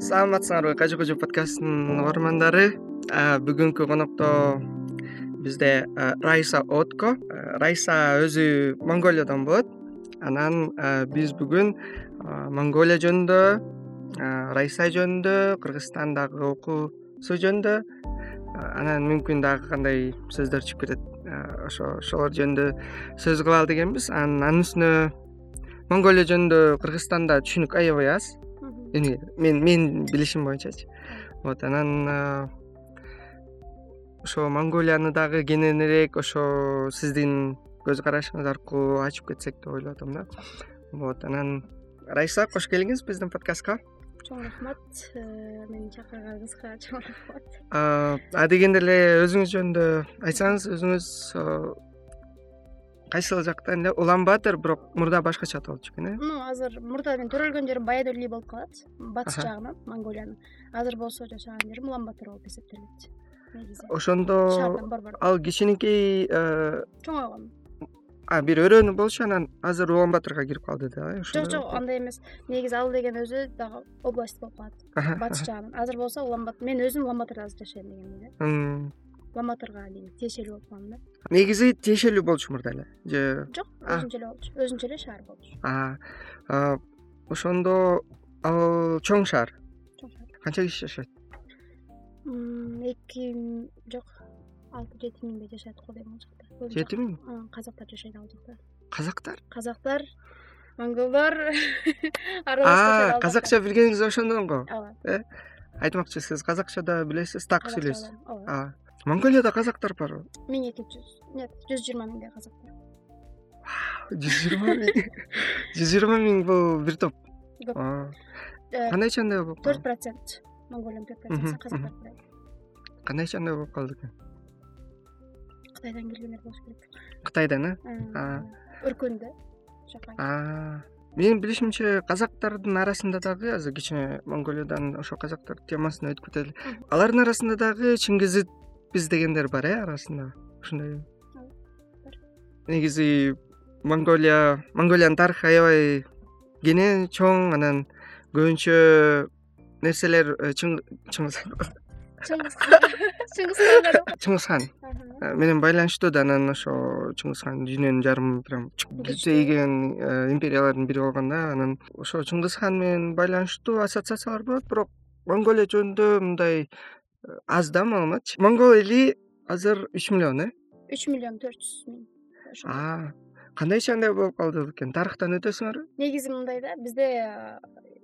саламатсыңарбы кажы кожо подкастынын угармандары. Бүгүнкү конокто бизде райса отко. Райса өзү монголиядан болот. Анан биз бүгүн монголия жөнүндө райса жөнүндө кыргызстандагы окуусу жөнүндө анан мүмкүн дагы кандай сөздөр чыгып кетет ошо ошолор жөнүндө сөз кылалы дегенбиз. Анан анын үстүнө монголия жөнүндө кыргызстанда түшүнүк аябай аз эми мен менин билишим боюнчачы. Вот анан ошо монголияны дагы кененирээк ошо сиздин көз карашыңыз аркылуу ачып кетсек деп ойлоп атам да. Вот анан райса кош келиңиз биздин подкастка. Чоң рахмат. Э, мени чакырганыңызга чоң рахмат. Адегенде эле өзүңүз жөнүндө айтсаңыз өзүңүз кайсыл жактан эле улан баатыр бирок мурда башкача аталчу экен э? Ну азыр мурда мен төрөлгөн жерим баядөлүй болуп калат батыш жагынан монголиянын азыр болсо жашаган жерим улан баатыр болуп эсептелет негизи. Ошондо шаардан борбор ал кичинекей э, чоңойгон бир өрөөнү болчу анан азыр улан баатырга кирип калды да э жок жок андай эмес. Негизи ал деген өзү дагы область болуп калат батыш жагынан. Азыр болсо улан баатыр мен өзүм улан баатырда азыр жашайм дегенди да тиешелүү болуп калам да. Негизи тиешелүү болчу мурда эле? Же жок өзүнчө эле болчу өзүнчө эле шаар болчу. Ошондо ал чоң шаар? Чоң шаар. Канча киши жашайт? Эки жок алты жети миңдей жашайт го дейм ал жакта. Жети миң? Казактар жашайт ал жакта. Казактар? Казактар монголдор аралашып казакча билгениңиз ошондон го ооба. Э айтмакчы сиз казакча да билесиз так сүйлөйсүз ооба монголияда казактар барбы миң эки жүз. Нет жүз жыйырма миңдей казак бар жүз жыйырма миң. Жүз жыйырма миң бул бир топ. Көп э, кандайча андай болуп төрт процент. Монголиянын төрт процентин казактар курайт кандайча андай болуп калды экен? Кытайдан келгендер болуш керек. Кытайдан э? Өркөндү жака менин билишимче казактардын арасында дагы азыр кичине монголиядан ошо казактар темасына өтүп кетели алардын арасында дагы чыңгызыд биз дегендер бар э арасында? Бар. Негизи монголия монголиянын тарыхы аябай кенен чоң анан көбүнчө нерселер э, чыңгыз хан. Э, менен байланыштуу да анан ошо чыңгыз хан дүйнөнүн жарымын прям сейген э, империялардын бири болгон да анан ошо чыңгыз хан менен байланыштуу ассоциациялар болот бирок монголия жөнүндө мындай аз да маалыматчы. Монгол эли азыр үч миллион э? Үч миллион төрт жүз миң. Кандайча андай болуп калды экен? Тарыхтан өтөсүңөрбү негизи мындай да. Бизде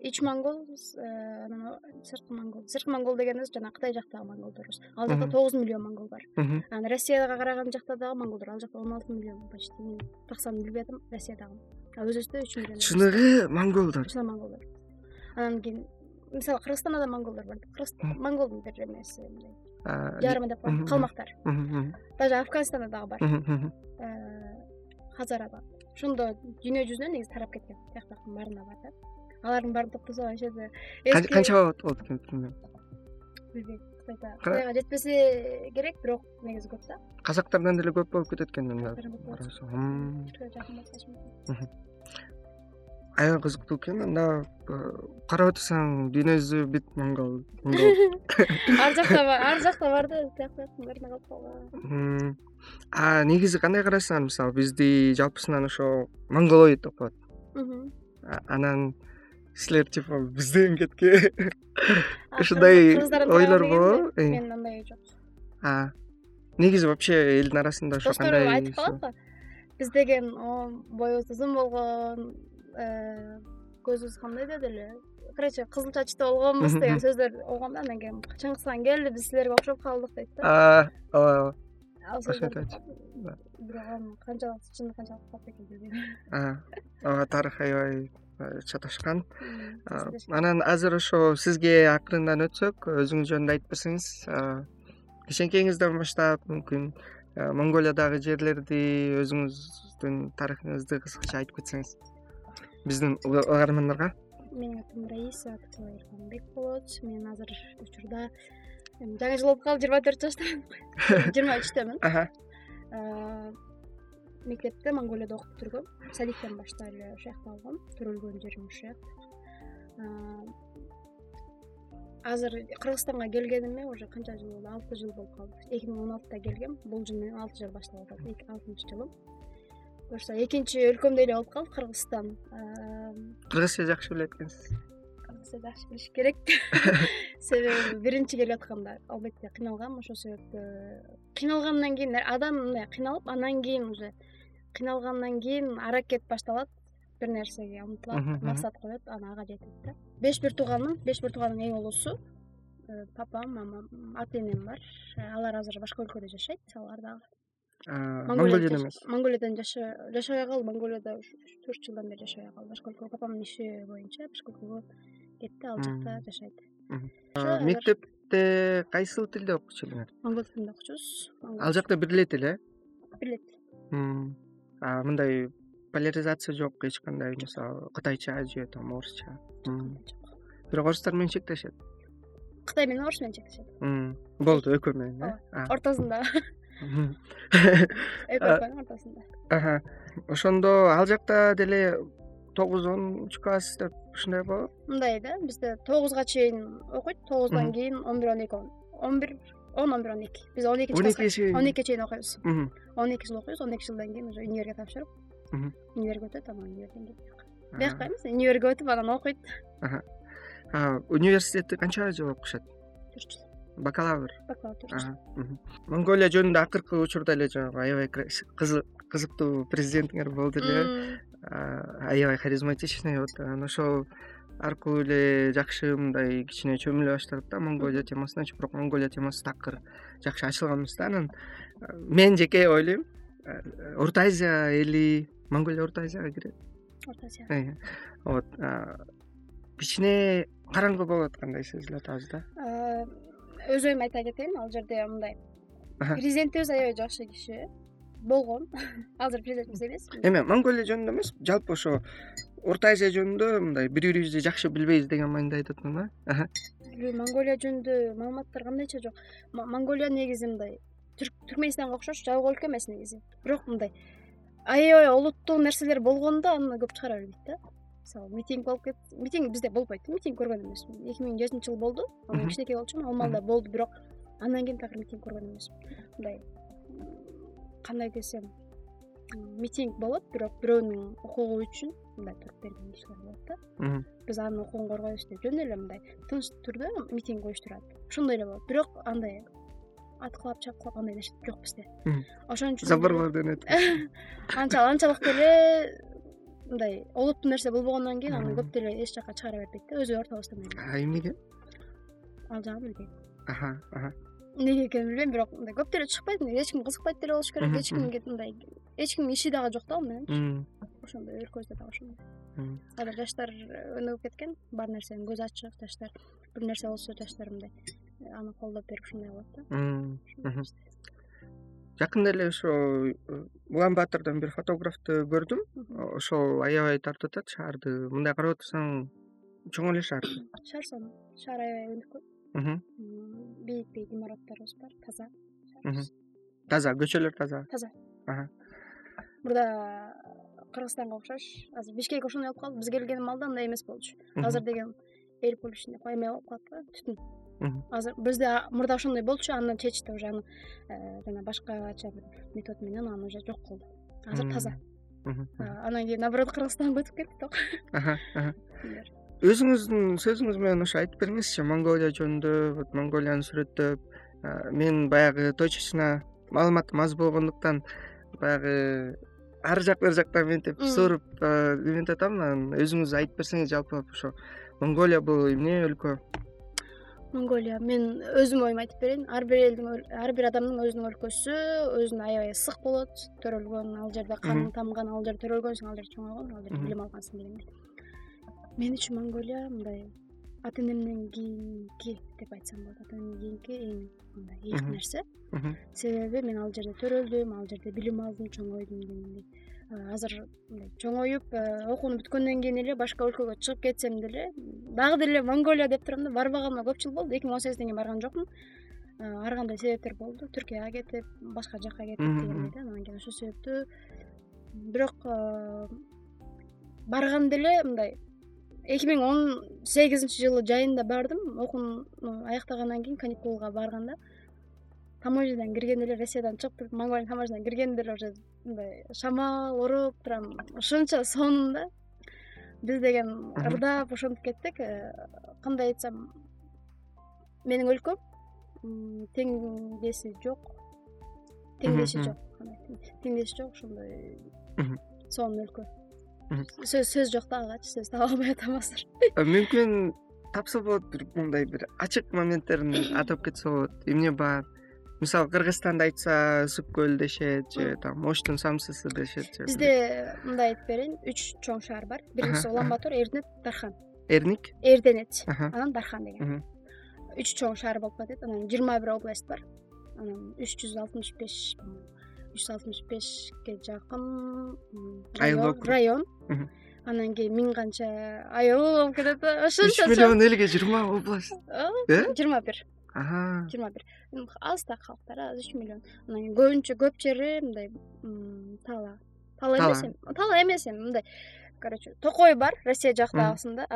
ич э, анан сырткы монгол. Сырткы монгол дегенибиз жанагы кытай жактагы монголдорубуз ал жакта тогуз миллион монгол бар. Анан россияга караган жакта дагы монголдор ал жакта он алты миллион почти. Мен так санын билбей атам россиядагы. А өзүбүздө үч миллион чыныгы монголдор чыныгы монголдор анан кийин мисалы кыргызстанда да монголдор бар. Монголдун бир эмеси мындай жарымы деп коет калмактар. даже афганистанда дагы бар. Э, хазара ошондо дүйнө жүзүнөн негизи тарап кеткен тияк бияктын баарында бар да. Алардын баарын топтосок ошол жерде канча болот экен примерно билбейм кытайда кытайга жетпесе керек бирок негизи көп да. Казактардан деле көп болуп кетет экен аябай кызыктуу экен. Анда э, карап отурсаң дүйнө бүт монгол ар жакта ар жакта бар да бияктын баарында калып калган а негизи кандай карайсыңар? Мисалы бизди жалпысынан ошо монголоид деп коет анан силер типа бизден кеткен ушундай ойлор болобу мен андай ой жок негизи вообще элдин арасында ошо кандай достору айтып калат го биз деген боюбуз узун болгон көзүбүз кандай деди эле? Короче кызыл чачтуу болгонбуз деген сөздөрдү уггам да анан кийин чыңгыз хан келди? Биз силерге окшоп калдык дейт да. Ооба ооба. Ал сөздөрдү бирок аны канчалык чын канчалык факт экенин билбейм ооба тарых аябай э, чаташкан. Анан азыр ошо сизге акырындан өтсөк өзүңүз жөнүндө айтып берсеңиз кичинекейиңизден баштап мүмкүн э, монголиядагы жерлерди өзүңүздүн тарыхыңызды кыскача айтып кетсеңиз биздин угармандарга менин атым раиса атыбай эрканбек болот. Мен азыр учурда жаңы жыл болуп калды жыйырма төрт жаштамын жыйырма үчтөмүн. Мектепте монголияда окуп бүтүргөм садиктен баштап эле ушул жакта болгом төрөлгөн жерим ушул жак азыр кыргызстанга келгениме уже канча жыл болду? Алты жыл болуп калды. Эки миң он алтыда келгем. Бул жыл менен алты жыл башталып атат алтынчы жылым буюрса экинчи өлкөмдөй эле болуп калды кыргызстан. Кыргызча жакшы билет экенсиз. Кыргызча жакшы билиш керек. Себеби биринчи келип атканда албетте кыйналгам ошол себептүү кыйналгандан кийин адам мындай кыйналып анан кийин уже кыйналгандан кийин аракет башталат бир нерсеге умтулат максат коет анан ага жетет да. Беш бир тууганмын беш бир туугандын эң улуусу э, папам мамам ата энем бар. Алар азыр башка өлкөдө жашайт алар дагы монголияда эмес. Монголиядан жашабай калды монголияда төрт жылдан бери жашабай калды өлкөгө папамдын иши боюнча башка кетти ал жакта жашайт. Мектепте кайсыл тилде окучу элеңер монгол тилинде окучубуз. Ал жакта бир эле? Тил э бир эле тил мындай поляризация жок эч кандай мисалы кытайча же там орусча? Бирок орустар менен чектешет. Кытай менен орус менен чектешет. Болду экөө менен э? Ортосунда ортосунда ошондо ал жакта деле тогуз онунчу класс деп ушундай болот мындай да. Бизде тогузга чейин окуйт. Тогуздан кийин он бир он эки он. Бир он он бир он эки. Биз он экинчи класска. Он экиге чейин окуйбуз. Он эки жыл окуйбуз. Он эки жылдан кийин уже универге тапшырып. Универге өтөт анан универден кийин бияка эмес универге өтүп анан окуйт. Университетти канча жыл окушат төрт жыл бакалавр. Бакалавр монголия жөнүндө акыркы учурда эле жанагы аябай кызыктуу президентиңер болду эле. Аябай харизматичный вот анан ошол аркылуу эле жакшы мындай кичине чөмүлө баштадык да монголия темасыначы бирок монголия темасы такыр жакшы ачылган эмес да анан мен жеке ойлойм орто азия эли монголия орто азияга кирет. Орто азия. Вот кичине караңгы болуп аткандай сезилип атабыз да өз оюмду айта кетейин ал жерде мындай президентибиз аябай жакшы киши. Болгон. Азыр президент эмес. Эме монголия жөнүндө эмес жалпы ошо орто азия жөнүндө мындай бири бирибизди жакшы билбейбиз деген мааниде айтып атам да. Монголия жөнүндө маалыматтар кандайча жок. Монголия негизи мындай түркменистанга окшош жабык өлкө эмес негизи. Бирок мындай аябай олуттуу нерселер болгондо аны көп чыгара бербейт да мисалы митинг болуп кет митинг бизде болбойт митинг көргөн эмесмин. Эки миң жетинчи жылы болду кичинекей болчумун ал маалда болду бирок андан кийин такыр митинг көргөн эмесмин. Мындай кандай десем митинг болот бирок бирөөнүн укугу үчүн мындай туруп берген кишилер болот да. Биз анын укугун коргойбуз деп жөн эле мындай тынч түрдө митинг уюштурат. Ошондой эле болот. Бирок андай аткылап чапкылап андай нерсе жок бизде. Ошон үчүн анчалык деле мындай олуттуу нерсе болбогондон кийин аны көп деле эч жака чыгара бербейт да өзү ортобузда эмнеге ал жагын билбейм эмнеге экенин билбейм бирок мындай көп деле чыкпайт эч ким кызыкпайт деле болуш керек эч кимге мындай эч кимдин иши дагы жок да ал менен ошондой өлкөбүздө дагы ошондой. Азыр жаштар өнүгүп кеткен баары нерсенин көзү ачык жаштар бир нерсе болсо жаштар мындай аны колдоп берип ушундай кылат да жакында эле ошо улан баатырдан бир фотографты көрдүм. Ошол аябай тартып атат шаарды мындай карап отурсаң чоң эле шаар. Шаар сонун шаар аябай өнүккөн. Бийик бийик имараттарыбыз бар таза таза көчөлөр таза. Таза. Мурда кыргызстанга окшош. Азыр бишкек ошондой болуп калды. Биз келген маалда андай эмес болчу. Азыр деген эл полушный эме болуп калат да түтүн азыр бизде мурда ошондой болчу аны чечти уже аны э, жана башкача бир метод менен аны уже жок кылды. Азыр таза. Анан кийин наоборот кыргызстанга өтүп кеттик өзүңүздүн сөзүңүз менен ошо айтып бериңизчи монголия жөнүндө вот монголияны сүрөттөп мен баягы точечно маалыматым аз болгондуктан баягы ар жак бери жактан мынтип сууруп эметип атам анан өзүңүз айтып берсеңиз жалпылап ошо монголия бул эмне өлкө монголия. Мен өзүмдүн оюмду айтып берейин. Ар бир элдин ар бир адамдын өзүнүн өлкөсү өзүнө аябай ысык болот. Төрөлгөн ал жерде каның тамган ал жерде төрөлгөнсүң ал жерде чоңойгон ал жерде билим алгансың дегендей мен үчүн монголия мындай ата энемден кийинки деп айтсам болот. Ата энемден кийинки эң мындай ийгил нерсе. Себеби мен ал жерде төрөлдүм ал жерде билим алдым чоңойдум дегендей азыр мындай чоңоюп э, окууну бүткөндөн кийин эле башка өлкөгө чыгып кетсем деле дагы деле монголия деп турам да барбаганыма көп жыл болду. Эки миң он сегизден кийин барган жокмун. Э, ар кандай себептер болду. Түркияга кетип башка жака кетип дегендей да анан кийин ошол себептүү бирок э, барганда эле мындай эки миң он сегизинчи жылы жайында бардым. Окууну аяктагандан кийин каникулга барганда таможнядан киргенде эле россиядан чыгып туруп монголиянын таможнядан киргенде эле уже мындай шамал уруп прям ушунча сонун биз деген ырдап ошентип кеттик. Э, кандай айтсам менин өлкөм теңдеси жок. Теңдеши жок теңдеши жок ошондой сонун өлкө. Сөз жок да агачы сөз таба албай атам азыр э, мүмкүн тапса болот бир мындай бир ачык моменттерин атап кетсе болот. Эмне бар мисалы кыргызстанда айтса ысык көл дешет же там оштун самсысы дешет же бизде мындай айтып берейин. Үч чоң шаар бар. Биринчиси улан батор эрдэнэт дархан. Эрник эрдэнэт анан дархан деген. Үч чоң шаар болуп калат анан жыйырма бир область бар. Анан үч жүз алтымыш беш үч жүз алтымыш бешке жакын район анан кийин миң канча айыл болуп кетет да. Ошончо үч миллион элге жыйырма область. Э? жыйырма бир жыйырма бир. Аз да калктар аз үч миллион. Анан кийин көбүнчө көп жери мындай тала. Тала эмес эми тала эмес эми мындай. Короче токой бар россия жактагысында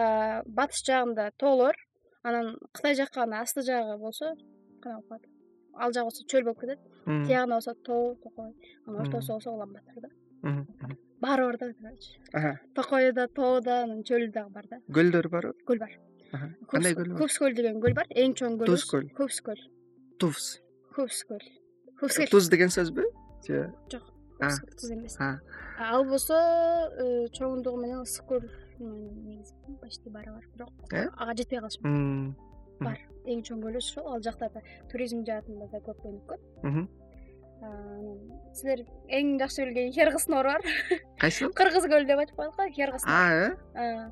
батыш жагында тоолор. Анан кытай жакка анан асты жагы болсо кандай болуп калат ал жак болсо чөл болуп кетет. Тиягында болсо тоо токой. Анан ортосу болсо улан батор да баары бар да короче. Токою да тоу да анан чөлү дагы бар да. Көлдөр барбы көл бар кандай көл купс көл деген көл бар. Эң чоң көл туз көл. Купс көл. Туз. Купс көл. Туз деген сөзбү же жок. Туз эмес. Ал болсо э, чоңдугу менен ысык көл негизи почти барабар бирок э? ага жетпей калышмак бар. Эң чоң көлү ошол ал жакта да туризм жаатында да көп өнүккөн анан силер эң жакшы билген хергыснор бар. Кайсы? Кыргыз көлү деп айтып коет го хергыснор э?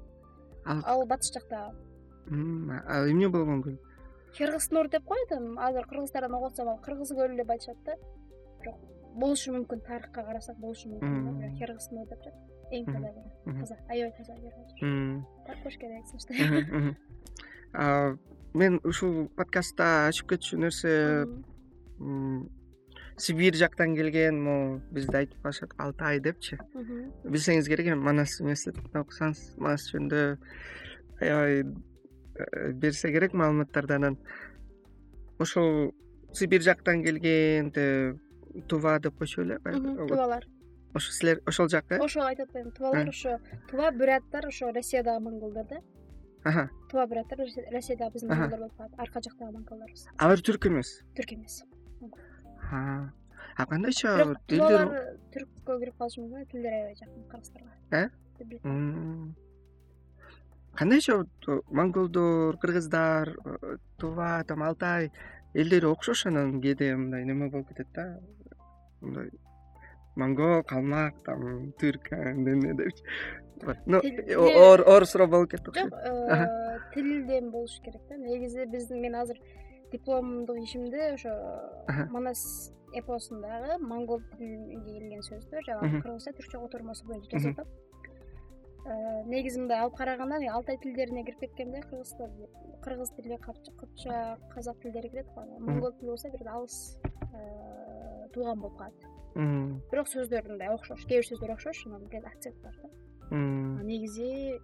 Ал батыш жакта эмне болгон көл хергыснор деп коет эми азыр кыргыздардан угуп ал кыргыз көлү деп айтышат да. Бирок болушу мүмкүн тарыхка карасак болушу мүмкүн бирок хергыснор деп атышат эң таза таза аябай таза барып көрүш керек сунушту мен ушул подкастта ачып кетчү нерсе сибирь жактан келген могу бизде айтып калышат алтай депчи. Билсеңиз керек эми манас университетинде окусаңыз манас жөнүндө аябай берсе керек маалыматтарды анан ошол сибирь жактан келген тува деп койчу беле тувалар. Ошо силер ошол жак э ошол айтып атпаймынбы тувалар ошо тува буряттар ошо россиядагы монголдор да? Тува буряттар россиядагы биздин монголдор болуп калат арка жактагы монголдорбуз алар түрк эмес? Түрк эмес. А кандайча бирок тувалар түрккө кирип калышы мүмкүн тилдери аябай жакын кыргыздарга э кандайча монголдор кыргыздар э, тува там алтай элдери окшош анан кээде мындай неме болуп кетет да? Мындай монгол калмак там түрк эмне депчи. Ну оор суроо болуп кетти окшойт жок э, тилден болуш керек да. Негизи биздин мен азыр дипломдук ишимде ошо манас эпосундагы монгол тилинде келген сөздөр жанагы кыргызча түркчө котормосу боюнча жазып атам Э, негизи мындай алып караганда алтай тилдерине кирип кеткенде кыргызстан кыргыз тили кыпчак казак тилдери кирет го монгол тили болсо бир алыс э, тууган болуп калат. Бирок сөздөр мындай окшош кээ бир сөздөр окшош анан бир акцент бар да негизи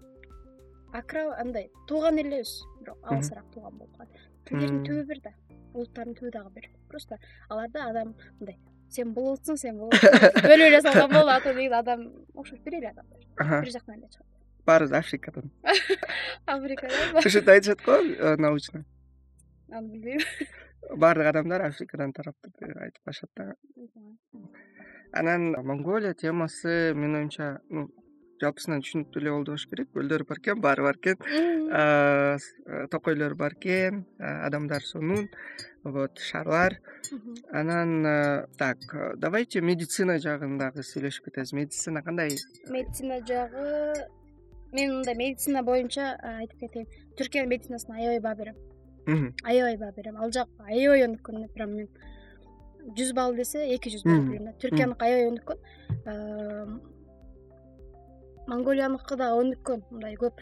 акра андай тууган элебиз бирок алысыраак тууган болуп калат. Тилдердин түбү бир да улуттардын түбү дагы бир. Просто аларда адам мындай сен булутсуң сен булутсуң бөлүп эле салган болду а то негизи адам окшош бир эле адамдар бир жактан эле чыгат. Баарыбыз африкадан. Африкадан ушинтип айтышат го э, научно? Аны билбейм. Баардык адамдар африкадан тараптыр деп айтып калышат да. Анан монголия темасы менин оюмча жалпысынан түшүнүктүү эле болду болуш керек. Көлдөр бар экен баары бар экен э, токойлор бар экен адамдар сонун вот шаарлар анан э, так давайте медицина жагын дагы сүйлөшүп кетебиз. Медицина кандай? Медицина жагы мен мындай медицина боюнча э, айтып кетейин. Түркиянын медицинасына аябай баа берем. Аябай баа берем. Ал жак аябай өнүккөн прям мен жүз балл десе эки жүз билем да. Түркияныкы аябай өнүккөн монголияныкы дагы өнүккөн мындай көп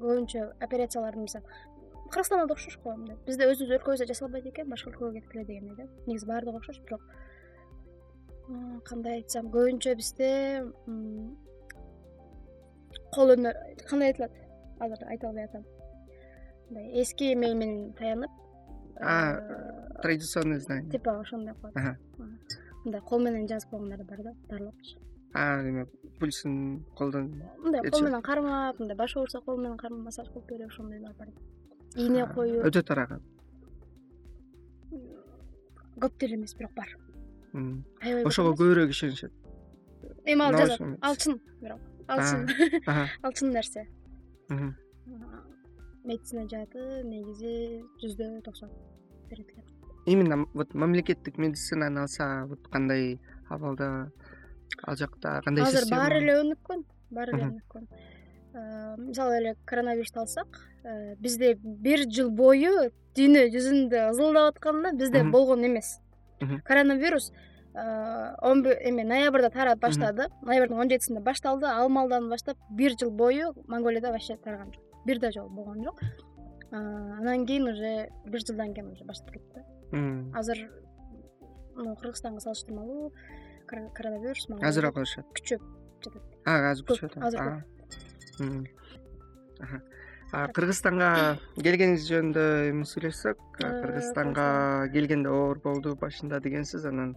көбүнчө операцияларды мисалы. Кыргызстанда да окшош го мындай. Бизде өзүбүздүн өлкөбүздө жасалбайт экен башка өлкөгө кетип келе дегендей да. Негизи баардыгы окшош бирок кандай айтсам көбүнчө бизде кол өнөр кандай айтылат? Азыр айта албай атам. Мындай эски эмел менен таянып традиционный знание. типа ошондой кылат. Мындай кол менен жазып койгондор бар да баарлапчы эме пульсун колдон мындай кол менен кармап мындай башы ооруса кол менен кармап массаж кылып берүү ошондойлор бар ийне коюп. өтө тараган. Көп деле эмес бирок бар. Аябай ошого көбүрөөк ишенишет. Эми ал жазат ал чын бирок ал чын ал чын нерсе. Медицина жааты негизи жүздө токсон берет экен именно вот мамлекеттик медицинаны алса вот кандай абалда ал жакта кандай азыр баары эле өнүккөн баары эле өнүккөн. Мисалы эле коронавирусту алсак э, бизде бир жыл бою дүйнө жүзүндө ызылдап атканда бизде болгон эмес. Коронавирус э, он эме ноябрда тарап баштады. Ноябрдын он жетисинде башталды. Ал баштап бир жыл бою монголияда вообще тараган жок. Бир да жолу болгон жок. Анан кийин уже бир жылдан кийин уже баштап кетти. Да азыр кыргызстанга салыштырмалуу коронавирус азыраак болушат күчөп жатат. Азыр күчөп атат азыр кыргызстанга келгениңиз жөнүндө эми сүйлөшсөк. Кыргызстанга келгенде оор болду башында дегенсиз анан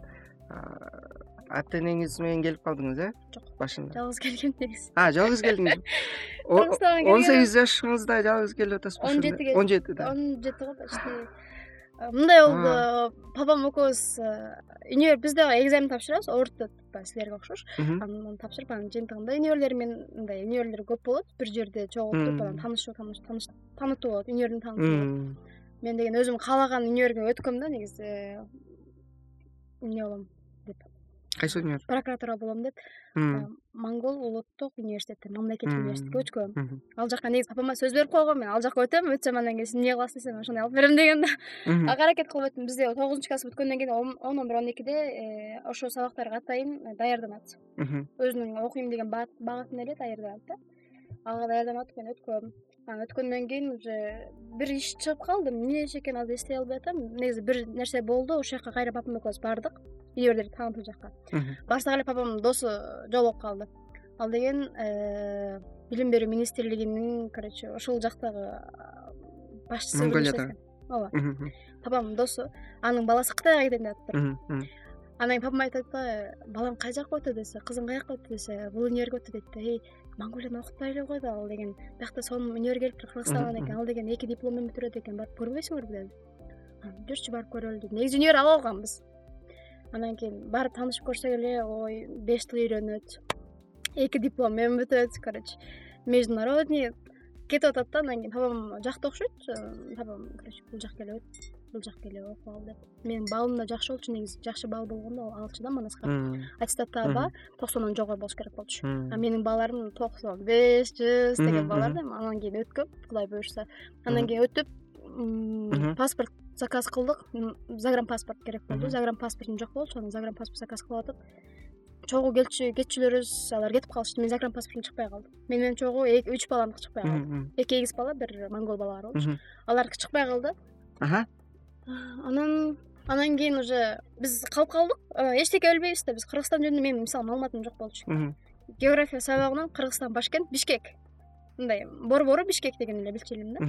ата энеңиз менен келип калдыңыз э? Жок. Башында. Жалгыз келгем негизи жалгыз келдиңиз. Он сегиз жашыңызда жалгыз келип атасызбы он жетиге. Он жетиде он жети го почти мындай болду. Папам экөөбүз универ биз дагы экзамен тапшырабыз орто типа силерге окшош. Анан тапшырып анан жыйынтыгында универлер менен мындай универлер көп болот. Бир жерде чогултуп анан таанышуу таанытуу болот универдин таанытуу мен деген өзүм каалаган универге өткөм да негизи эмне болом кайсы универ прокуратура болом деп монгол улуттук университетте мамлекеттик университетке өчкөм ал жака негизи папама сөз берип койгом мен. Ал жака өтөм өтсөм андан кийин сен эмне кыласың десем ошондой алып берем деген да. Ага аракет кылып өттүм. Бизде тогузунчу класс бүткөндөн кийин он он бир он экиде э, ошол сабактарга атайын даярданат. Өзүнүн окуйм деген багытын эле даярданат да. Ага даярданып мен өткөм анан өткөндөн кийин уже бир иш чыгып калды эмне иш экенин азыр эстей албай атам. Негизи бир нерсе болду. Ошол жака кайра папам экөөбүз бардык таанытуу жака барсак эле папамдын досу жолугуп калды. Ал деген э, билим берүү министрлигинин короче ошол жактагы башчысы монголиядагы ооба. Папамдын досу анын баласы кытайга кетем деп атыптыр анан кийин папам айтат да балам кай жака өтөт десе кызың каяка өттү десе бул универге өттү дейт да эй монголиядан окутпай эле койду ал деген. Биякта сонун универге келиптир кыргызстандан экен ал деген эки диплом менен бүтүрөт экен барып көрбөйсүңөрбү деди жүрчү барып көрөлү деди негизи универ ала алганбыз андан кийин барып таанышып көрсөк эле ой беш тил үйрөнөт. Эки диплом менен бүтөт короче. Международный кетип атат да андан кийин папам жакты окшойт. Папам короче бул жака эле өт бул жака эле окуп ал деп. Менин балым да жакшы болчу негизи жакшы балл болгондо алчу да манаска аттестаттагы баа токсондон жогору болуш керек болчу. А менин бааларым токсон беш жүз деген баалар да анан кийин өткөм кудай буюрса. Андан кийин өтүп паспорт заказ кылдык. Загранпаспорт керек болду. Загранпаспортум жок болчу анан загранпаспорт заказ кылып атып чогуу кетчүлөрүбүз алар кетип калышты. Менин загранпаспортум чыкпай калды мени менен чогуу үч баламдыкы чыкпай калды эки эгиз бала бир монгол бала бар болчу алардыкы чыкпай калды. Анан анан кийин уже биз калып калдык. Эчтеке билбейбиз да биз кыргызстан жөнүндө менин мисалы маалыматым жок болчу. География сабагынан кыргызстан башкент бишкек. Мындай борбору бишкек деген эле билчү элем да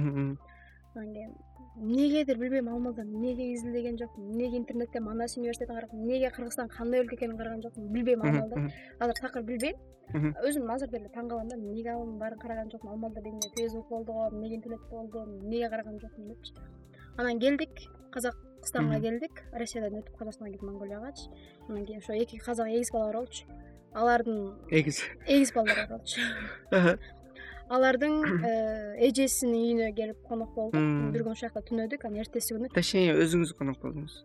анан кийин эмнегедир билбейм ал эмнеге изилдеген жокмун? Эмнеге интернеттен манас университетин карагам эмнеге кыргызстан кандай өлкө экенин караган жокмун? Билбейм ал маалда азыр такыр билбейм. Өзүм азыр деле таң калам да эмнеге анын баарын караган жокмун? Ал маалда эмне фейсбук болду эмнеге интернет болду эмнеге караган жокмун депчи. Анан келдик казакстанга келдик. Россиядан өтүп казакстанга келип монголиягачы анан кийин ошо эки казак эгиз бала бар болчу. Алардын эгиз. эгиз балдар бар болчу алардын э, эжесинин үйүнө келип конок болдук бир күн ошол жакта түнөдүк. Анан эртеси күнү точнее өзүңүз конок болдуңуз?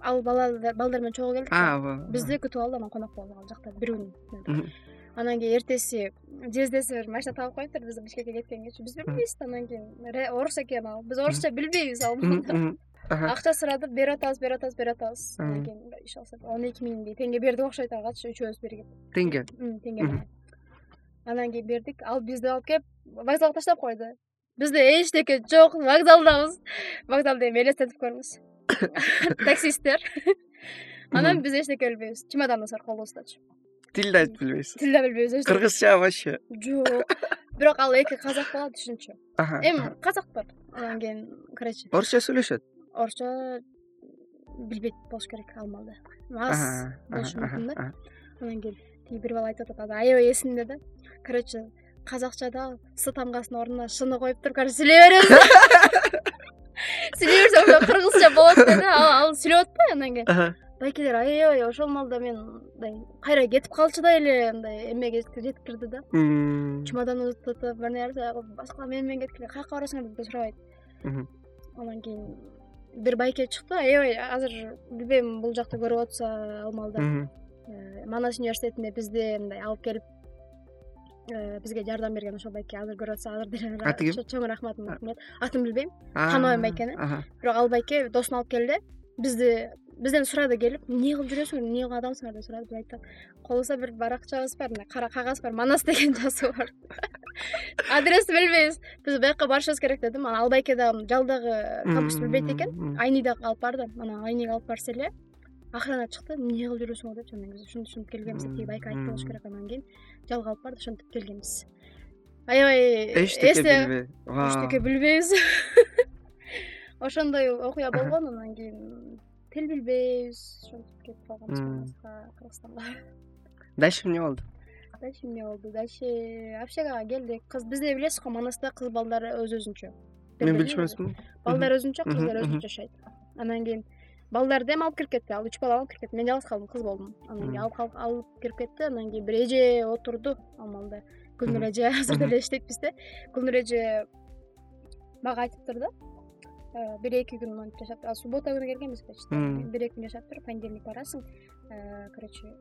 Ал балдар менен чогуу келдик ооба бизди күтүп алды анан конок болдук ал жакта бир күн анан кийин эртеси жездеси бир машина таап коюптур биз бишкекке кеткенгечи биз билбейбиз да анан кийин орус экен ал биз орусча билбейбиз ал акча сурадып берип атабыз берип атабыз берип атабыз андан кийин он эки миңдей теңге бердик окшойт агачы үчөөбүз биригип теңге? Теңге анан кийин бердик. Ал бизди алып келип вокзалга таштап койду. Бизде эчтеке жок вокзалдабыз. Вокзалды эми элестетип көрүңүз. Таксисттер. Анан биз эчтеке билбейбиз. Чемоданыбыз бар колубуздачы тил да айтып билбейсиз тил да билбейбиз кыргызча вообще. Жок. Бирок ал эки казак болот түшүнчү эми казактар анан кийин короче. Орусча сүйлөшөт? Орусча билбейт болуш керек ал маалда аз болушу мүмкүн да. анан кийин тиги бир бала айтып атат азыр аябай эсимде да короче казакчада с тамгасынын ордуна шны коюп туруп короче сүйлөй беребиз. Сүйлөй берсек ошо кыргызча болот деди ал сүйлөп атпайбы анан кийин. Байкелер аябай ошол маалда мен мындай кайра кетип калчудай эле мындай эмеге жетип кирди да чемоданыбызды тутуп бир нерсе кылып башкала мени менен кеткиле каяка барасыңар деп сурабайт. Анан кийин бир байке чыкты аябай азыр билбейм бул жакта көрүп атса ал маалда э, манас университетинде бизди мындай алып келип э, бизге жардам берген ошол байке. Азыр көрүп атса азыр деле аты ким чоң рахматымды айткым атын билбейм. Тааныбайм байкени. бирок ал байке досун алып келди. Бизди бизден сурады келип эмне кылып жүрөсүңөр эмне кылган адамсыңар деп сурады биз айттык кааласа бир баракчабыз бар мындай кара кагаз бар манас деген жазуу бар адрести билбейбиз. Биз бияка барышыбыз керек дедим. Анан ал байке дагы жалдагы кампусту билбейт экен. айнида алып барды. Анан айниге алып барса эле охрана чыкты эмне кылып жүрөсүңөр? депчи анан биз ушинтип ушинтип келгенбиз. Деп тиги байке айтты болуш керек анан кийин. Жалга алып барды ошентип келгенбиз. Аябай эчтеке эчтеке билбейбиз. Ошондой окуя болгон анан кийин тил билбейбиз. Ошентип кетип калганбыз кыргызстанга. Дальше эмне болду? Дальше эмне болду? Дальше общагага келдик. Кыз бизде билесиз го манаста кыз балдар өз өзүнчө мен билчү эмесмин балдар өзүнчө кыздар өзүнчө жашайт. Анан кийин балдарды эми алып кирип кетти. Ал үч баланы алып кирип кетти. Мен жалгыз калдым кыз болдум. Анан кийин алып кирип кетти. Анан кийин бир эже отурду. Ал маалда гүлнур эже азыр деле иштейт бизде гүлнур эже мага айтыптыр да Э, бир эки күн монтип жашап суббота күнү келгенбиз почти бир эки күн жашап туруп понедельник барасың. Э, короче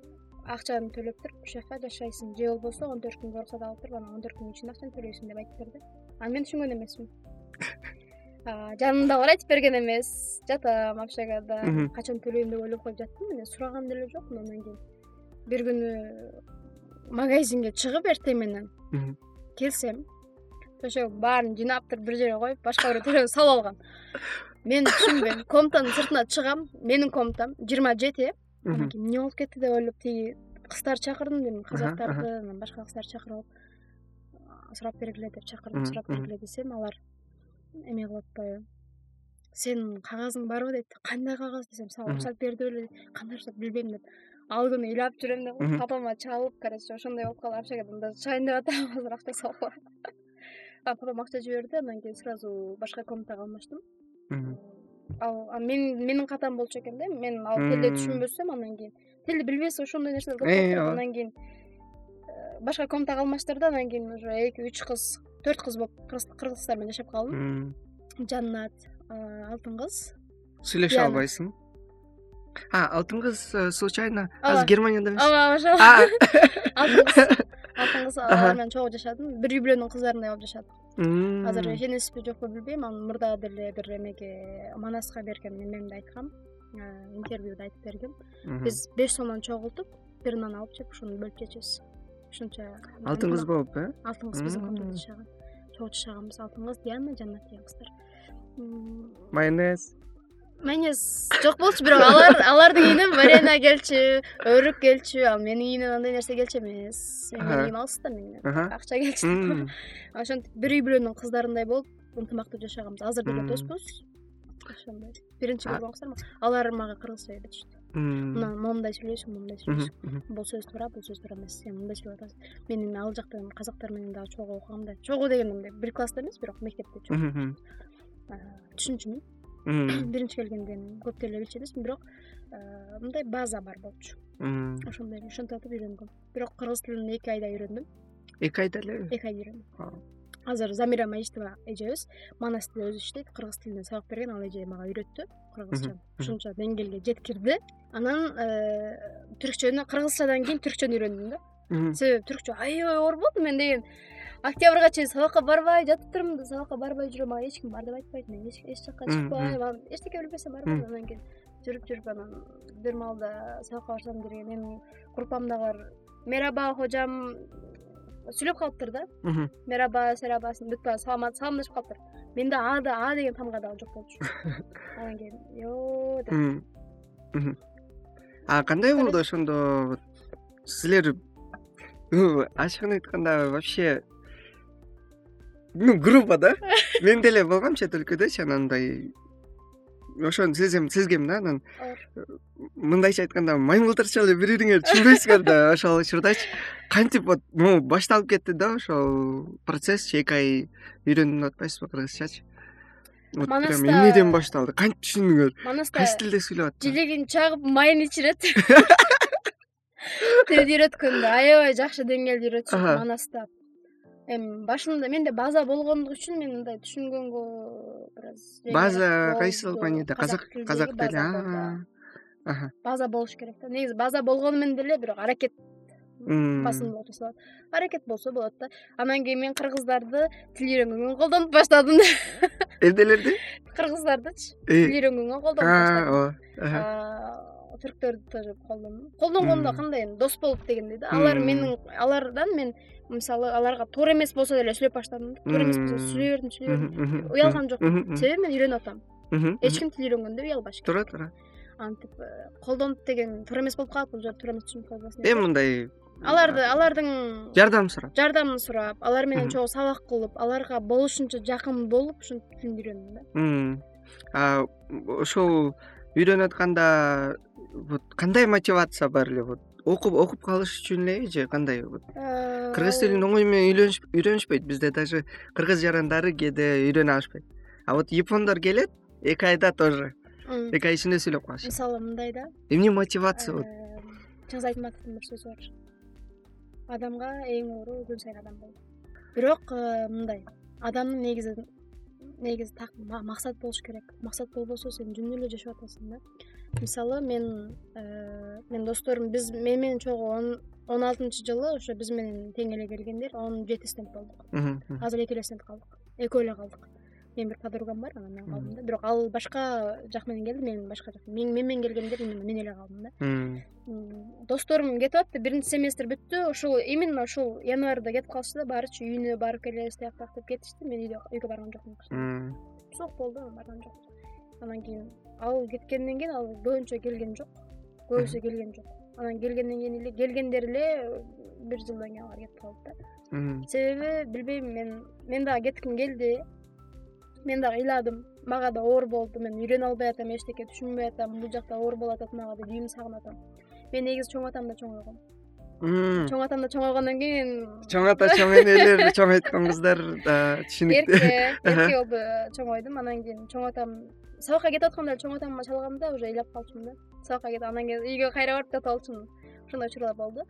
акчаны төлөп туруп ушул жака жашайсың. Же болбосо он төрт күнгө уруксат алып туруп анан он төрт күндүн ичинде акчаны төлөйсүң деп айтып берди анан мен түшүнгөн эмесмин жанымдагылар айтып берген эмес. Жатам общагада. Качан төлөйм деп ойлоп коюп жаттым. Эле сураган деле жокмун анан кийин бир күнү магазинге чыгып эртең менен келсем ошо баарын жыйнап бир жерге коюп башка бирөө телефон салып алган мен түшүнбөйм комнатанын сыртына чыгам менин комнатам жыйырма жети. Анан кийин эмне болуп кетти деп ойлоп тиги кыздарды чакырдым дедим казактарды анан башка кыздарды чакырып алып сурап бергиле деп чакырдым сурап бергиле десем алар эме кылып атпайбы сенин кагазың барбы дейт кандай кагаз десем сага уруксат берди беле кандай уруксат билбейм деп ал күнү ыйлап жүрөм деп папама чалып короче ошондой болуп калды общагада даже чыгайын деп атам азыр акча салып папам акча жиберди анан кийин сразу башка комнатага алмаштым. Ал менин катам болчу экен да мен ал тилди түшүнбөсөм анан кийин тилди билбейсиз ошондой нерселер көп болуп турат анан кийин э, башка комнатага алмаштырды анан кийин уже эки үч кыз төрт кыз болуп кыргыз кыздар менен жашап калдым. Жаннат алтын кыз. Сүйлөшө албайсың. Алтын кыз э, случайно азыр германияда эмес ооба ошол алтын кыз. Алтын кыз алар менен чогуу жашадым. Бир үй бүлөнүн кыздарындай болуп жашадык азыр ишенесизби жокпу билбейм анан мурда деле бир эмеге манаска берген эмемде айткам. Интервьюда айтып бергем. Биз беш сомдон чогултуп бир нан алып жеп ошону бөлүп жечүбүз ушунча алтын кыз болуп э? алтын кыз биздин комнатада жашаган чогуу жашаганбыз алтын диана жаннат деген майонез. майонез жок болчу бирок алар алардын үйүнөн варена келчү өрүк келчү ал менин үйүмөн андай нерсе келчү эмес. Менин үйүм алыс да менден акча келчү. Ошентип бир үй бүлөнүн кыздарындай болуп ынтымактуу жашаганбыз азыр деле доспуз ошондой. Биринчи көргөн кыздар алар мага кыргызча үйрөтүштү мына момундай сүйлөйсүң момундай сүйлөйсүң бул сөз туура бул сөз туура эмес. Сен мындай сүйлөп атасың мен ал жактан казактар менен дагы чогуу окугам да. Чогуу дегенде мындай бир класста эмес бирок мектепте түшүнчүмүн. Биринчи келгенде көп деле билчү эмесмин бирок мындай база бар болчу. Ошондой ошентип атып үйрөнгөм бирок кыргыз тилин эки айда үйрөндүм. Эки айда элеби эки айда үйрөндүм азыр замира маистова эжебиз манасте өзү иштейт кыргыз тилинен сабак берген ал эже мага үйрөттү кыргызча. Ушунча деңгээлге жеткирди. Анан э, түркчөнү кыргызчадан кийин түркчөнү үйрөндүм да. Себеби түркчө аябай оор болду мен деген. Октябрга чейин сабакка барбай жатып турмун да сабакка барбай жүрөм мага эч ким бар деп айтпайт мен эч жака чыкпайм анан эчтеке билбесем барбайм анан кийин жүрүп жүрүп анан бир маалда сабакка барсам деле менин группамдагылар мераба хожам сүйлөп калыптыр да. Мераба серабасын бүт баары саламдашып калыптыр. Менде ада а деген тамга дагы жок болчу. Анан кийин ё деп а кандай болду ошондо силер ачыгын айтканда вообще ну грубо да? Мен деле болгом чет өлкөдөчү анан мындай ошону сезем сезгем да анан мындайча айтканда маймылтырча эле бири бириңерди түшүнбөйсүңөр да ошол учурдачы кантип вот могу башталып кетти да ошол процессчи эки ай үйрөнүп атпайсызбы кыргызчачы? Вот прям эмнеден башталды кантип түшүндүңөр манаста кайсы тилде сүйлөп аттыр желегин чагып майын ичирет. Тилди үйрөткөндө. Аябай жакшы деңгээлде үйрөтүшөт манаста эми башында менде база болгондугу үчүн мен мындай түшүнгөнгө бир аз база кайсыл планета казак казак тили база болуш керек да. Негизи база болгону менен деле бирок аракет жасалат аракет болсо болот да. Анан кийин мен кыргыздарды тил үйрөнгөнгө колдонуп баштадым эмнелерди кыргыздардычы тил үйрөнгөнгө колдонуп баштадым. ооба түрктөрдү тоже колдондум колдонгондо кандай эми дос болуп дегендей да алар менин алардан мен мисалы аларга туура эмес болсо деле сүйлөп баштадым. Да туура эмес болсо сүйлөй бердим сүйлөй бердим уялган жокмун. Себеби мен үйрөнүп атам. Эч ким тил үйрөнгөндө уялбаш керек туура туура антип э, колдонуп деген туура эмес болуп калат бул жер туура эмес түшүнүп калбасын эми мындай аларды алардын жардам сурап. жардамын сурап алар менен чогуу сабак кылып аларга болушунча жакын болуп ушинтип тилди үйрөндүм да. Ошол үйрөнүп атканда вот кандай мотивация бар эле вот? Окуп окуп калыш үчүн элеби же кандай вот? Э, кыргыз тилин оңой менен үйрөнүшпөйт бизде даже кыргыз жарандары кээде үйрөнө алышпайт. А вот япондор келет эки айда тоже. Эки ай ичинде сүйлөп калышат мисалы мындай да? Эмне мотивация болот э, чыңгыз айтматовдун бир сөзү бар. Адамга эң оору күн сайын адам болуу бирок э, мындай адамдын негизи негизи так максат болуш керек. Максат болбосо сен жөн эле жашап атасың да мисалы мен э, менин досторум биз мени менен чогуу он алтынчы жылы ошо биз менен тең эле келгендер он жети стенд болдук. Азыр эки эле стенд калдык. Экөө эле калдык. Менин бир подругам бар анан мен калдым да. Бирок ал башка жак менен келди мен башка жак. Мен менен келгендер именно мен эле калдым да. Досторум кетип атты биринчи семестр бүттү ушул именно ушул январда кетип калышты да баарычы үйүнө барып келебиз тияк бияк деп кетишти мен үйгө барган жокмун. Суук болду анан барган жокмун. Анан кийин ал кеткенден кийин ал көбүнчө келген жок. Көбүсү келген жок. Анан келгенден кийин эле келгендер эле бир жылдан кийин алар кетип калды да. Себеби билбейм мен мен дагы кетким келди. Мен дагы ыйладым мага да оор болду. Мен үйрөнө албай атам эчтеке түшүнбөй атам бул жакта оор болуп атат мага деп үйүмдү сагынып атам. Мен негизи чоң атамда чоңойгом чоң атамда чоңойгондон кийин чоң ата чоң энелер чоң айткан кыздар да түшүнүктүү. Эрке эрке болуп чоңойдум анан кийин чоң атам сабакка кетип атканда эле чоң атама чалганда уже ыйлап калчумун да. Сабакка кетип анан кийин үйгө кайра барып жатып алчумун ошондой учурлар болду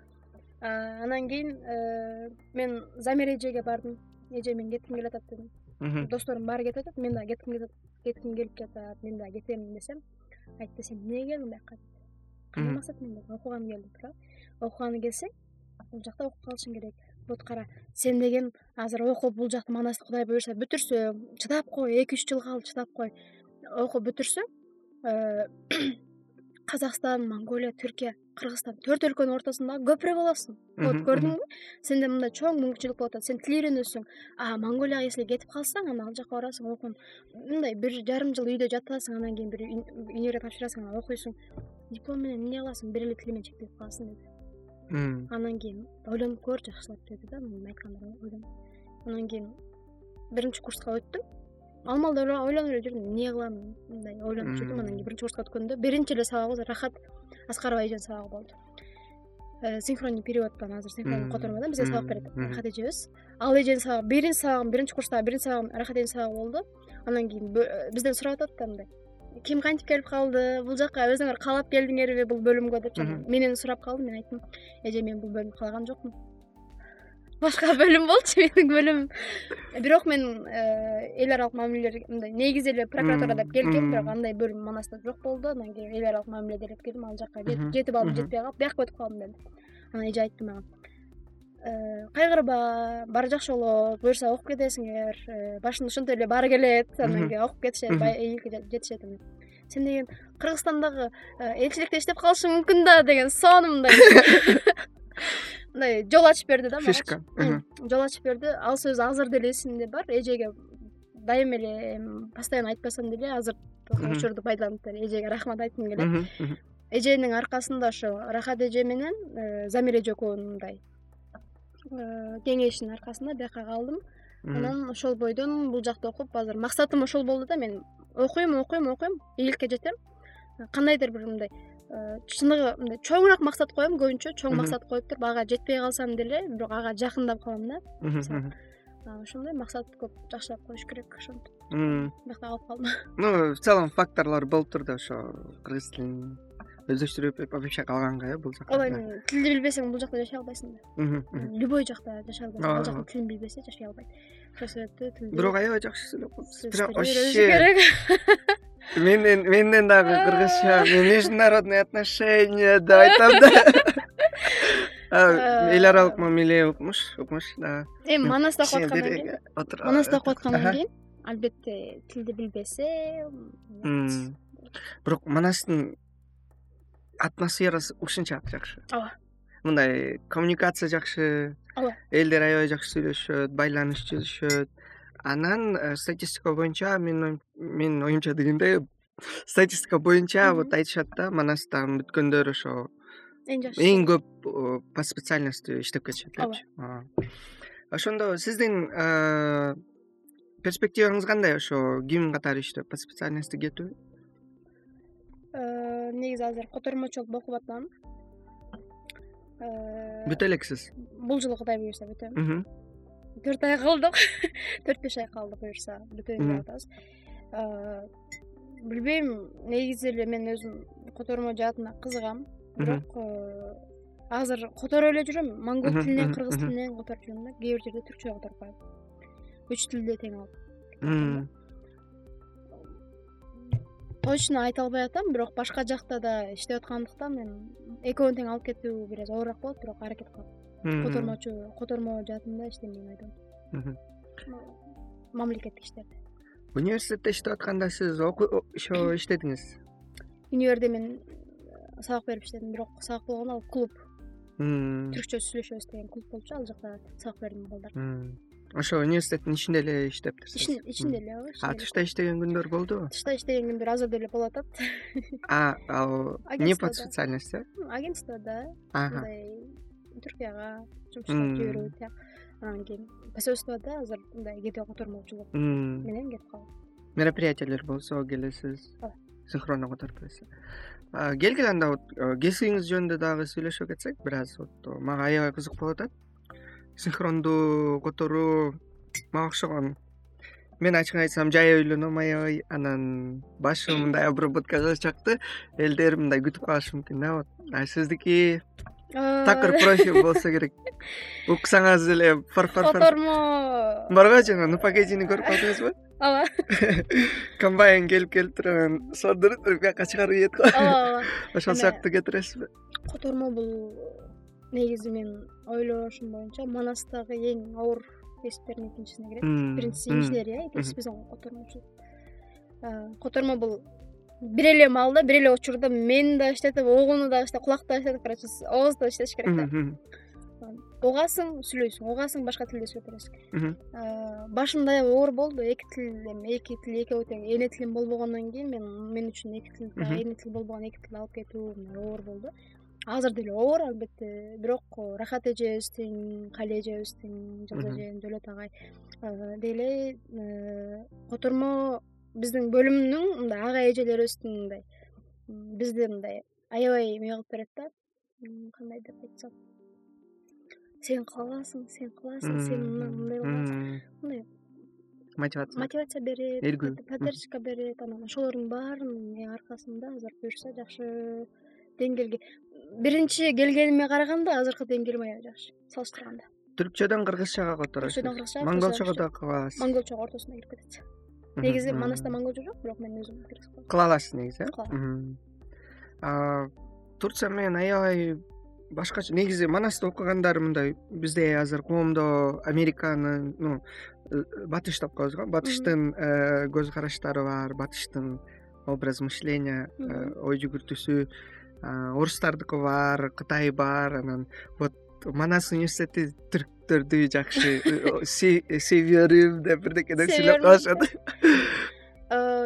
анан кийин э, мен замир эжеге бардым. Эже мен кетким келип атат дедим досторум баары кетип атат мен дагы кетким кетким келип жатат мен дагы кетем десем айтты сен эмнеге келдиң бияка кандай максат менен келдиң окуганы келдим туурабы окуганы келсең бул жакта окуп калышың керек. Вот кара сен деген азыр окуп бул жакты манасты кудай буюрса бүтүрсөң чыдап кой эки үч жыл калды чыдап кой окуп бүтүрсөң э, казакстан монголия түркия кыргызстан төрт өлкөнүн ортосунда көпүрө болосуң вот көрдүңбү сенде мындай чоң мүмкүнчүлүк болуп атат сен тил үйрөнөсүң. А монголияга если кетип калсаң анан ал жака барасың окууну мындай бир жарым жыл үйдө жатасың анан кийин бир универге тапшырасың анан окуйсуң. Диплом менен эмне кыласың бир эле тил менен чектелип каласың деди. Анан кийин ойлонуп көр жакшылап деди да менин айткандарын ойлонуп. Анан кийин биринчи курска өттүм ал маалда ойлонуп эле жүрдүм эмне кылам мындай ойлонуп жүрдүм анан кийин биринчи курска өткөндө биринчи эле сабагыбыз рахат аскарова эженин сабагы болду. Э, синхронный переводдон азыр синхронный котормо да бизге сабак берет. Рахат эжебиз ал эженин сабагы биринчи сабагым биринчи курстагы биринчи сабагым рахат эженин сабагы болду. Анан кийин э, бизден сурап атат да мындай. Ким кантип келип калды? Бул жака өзүңөр каалап келдиңерби бул бөлүмгө депчи менен сурап калды мен айттым. Эже мен бул бөлүмдү каалаган жокмун башка бөлүм болчу менин бөлүмүм. Бирок мен э, эл аралык мамилелер мындай негизи эле прокуратура деп келгем бирок андай бөлүм манаста жок болду. Анан кийин эл аралык мамиле деп келдим ал жака жети баллым жетпей калып бияка өтүп калдым деди анан эже айтты мага. «Э, кайгырба баары жакшы болот буюрса окуп кетесиңер. Э, башында ошентип эле баары келет. Анан кийин окуп кетишет ийгиликке жетишет сен деген кыргызстандагы элчиликте иштеп калышың мүмкүн да деген сонун мындай мындай жол ачып берди да фишка. Жол ачып берди. Ал сөз азыр деле эсимде бар. Эжеге дайыма эле постоянно айтпасам деле азыр учурду пайдаланып деле эжеге рахмат айткым келет эженин аркасында ошо рахат эже менен э, замир эже экөөнүн мындай э, кеңешинин аркасында бияка калдым. Анан ошол бойдон бул жакта окуп азыр максатым ошол болду да мен окуйм окуйм окуйм ийгиликке жетем. Кандайдыр бир мындай чыныгы мындай чоңураак максат коем көбүнчө чоң максат коюп туруп ага жетпей калсам деле бирок ага жакындап калам да. Ошондой максат көп жакшылап коюш керек ошентип. Биякта калып калдым. Ну в целом факторлор болуптур да ошо кыргыз тилин өздөштүрүп вообще калганга э бул жака ооба эми тилди билбесең бул жакта жашай албайсың да. Любой жакта жашай албайсың ал жактын тилин билбесе жашай албайт. Ошол себептүү тилди бирок аябай жакшы сүйлөп калыпсыз прям вообще керек менден менден дагы кыргызча международные отношения деп айтам да. Эл аралык мамиле укмуш укмуш да. Эми манаста окуп аткандан кийин манаста окуп аткандан кийин албетте тилди билбесе бирок манастын атмосферасы ушунчалык жакшы. Ооба. Мындай коммуникация жакшы ооба. элдер аябай жакшы сүйлөшөт байланыш түзүшөт анан э, статистика боюнча менин менин оюмча дегенде статистика боюнча вот айтышат да манастан бүткөндөр ошо эң жакшы. эң көп э, по специальности иштеп кетишет депчи ошондо сиздин э, перспективаңыз кандай ошо ким катары иштеп по специальности кетүү? Негизи азыр котормочулук окуп атам. Бүтө элексиз бул жылы кудай буюрса бүтөм төрт ай калдык. Төрт беш ай калды буюрса бүтөйүн деп атабыз билбейм негизи эле мен өзүм котормо жаатына кызыгам бирок азыр которуп эле жүрөм монгол тилинен кыргыз тилинен которуп жүрөм да кээ бир жерде түркчө которуп коем үч тилди тең алып. Точно айта албай атам бирок башка жакта да иштеп аткандыктан мен экөөнү тең алып кетүү бир аз оорураак болот бирок аракет кылам котормочу котормо жаатында иштемейм айдоом мамлекеттик иштерде университетте иштеп атканда сиз ошо иштедиңиз? Универде мен сабак берип иштедим бирок сабак болгону ал клуб. Түркчө сүйлөшөбүз деген клуб болчу ал жакта сабак бердим балдарга ошо университеттин ичинде эле иштептирсиз ичинде эле ооба тышта иштеген күндөр болдубу тышта иштеген күндөр азыр деле болуп атат. Ал не по специальности агентствода. Мындай түркияга жумушка жиберүү тияк анан кийин посольствода азыр мындай кээде котормочулук менен кетип калдым мероприятиялер болсо келесиз? Ооба синхронно которуп бересиз келгиле анда вот э, кесибиңиз жөнүндө дагы сүйлөшө кетсек бир аз вот мага аябай кызык болуп атат синхрондуу которуу мага окшогон. Мен ачыгын айтсам жай ойлоном аябай. Анан башым мындай обработка кылышакты элдер мындай күтүп калышы мүмкүн да вот. А сиздики такыр профиль болсо керек. Уксаңыз эле котормо барго жана ну погодини көрүп калдыңызбы ооба. Комбайн келип келип туруп анан сордуруп туруп бияка чыгарып ийет го ооба ооба. Ошол сыяктуу кетиресизби котормо бул негизи менин ойлошум боюнча манастагы эң оор кесиптердин экинчисине кирет биринчиси инженерия экинчиси биздин котормочулук котормо бул бир эле маалда бир эле учурда мени да иштетип угууну дагы иштеп кулакты да иштетип короче оозду да иштетиш керек да. Угасың сүйлөйсүң угасың башка тилде сүйлөп бересиң башымда аябай оор болду эки тил эми эки тил экөө тең эне тилим болбогондон кийин мен мен үчүн эки тил эне тил болбогон эки тилди алып кетүү оор болду. Азыр деле оор албетте бирок рахат эжебиздин кали эжебиздин жылдыз эжем жөлөт агай деги эле котормо биздин бөлүмдүн мындай ага эжелерибиздин мындай бизди мындай аябай эме кылып берет да. Кандай деп айтсам. Сен кыласың сен кыласың сен мындай мындай кыласың мындай мотивация. мотивация берет эргүү поддержка берет анан ошолордун баарынын аркасында азыр буюрса жакшы деңгээлге. Биринчи келгениме караганда азыркы деңгээлим аябай жакшы салыштырганда. Түркчөдөн кыргызчага которосуз түркчөдөн кыргызчага монголчого да кыла аласыз монголчого ортосуна кирип кетет негизи манаста монголчо жок бирок мен өзүм кыла аласыз негизи э? Кыла турция менен аябай башкача негизи манаста окугандар мындай бизде азыр коомдо американын ну э, батыш деп коебуз го. Батыштын э, көз караштары бар батыштын образ мышления э, ой жүгүртүүсү орустардыкы бар кытай бар анан вот манас университети түрктөрдү жакшы северим деп бирдеке деп сүйлөп калышат.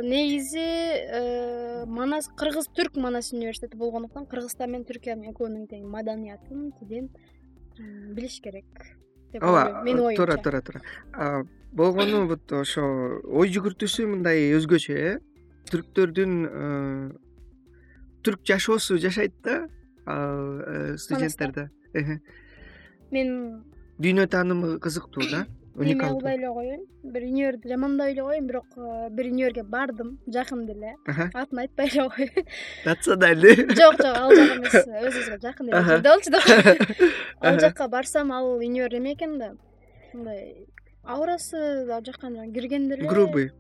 негизи э, манас кыргыз түрк манас университети болгондуктан кыргызстан менен түркиянын экөөнүн тең маданиятын тилин билиш керек деп ооба туура туура туура болгону вот ошо ой жүгүртүүсү мындай өзгөчө э? Түрктөрдүн түрк жашоосу жашайт да студенттерде мен дүйнө таанымы кызыктуу да эме кылбай эле коеюн бир универди жаманбай эле коеюн бирок бир универге бардым жакын деле. Атын айтпай эле коеюн национальный жок жок ал жак эмес өзүбүзгө жакын эле жерде болчу да ал жака барсам ал универ эме экен да. Мындай аурасы ал жака киргенде эле грубый.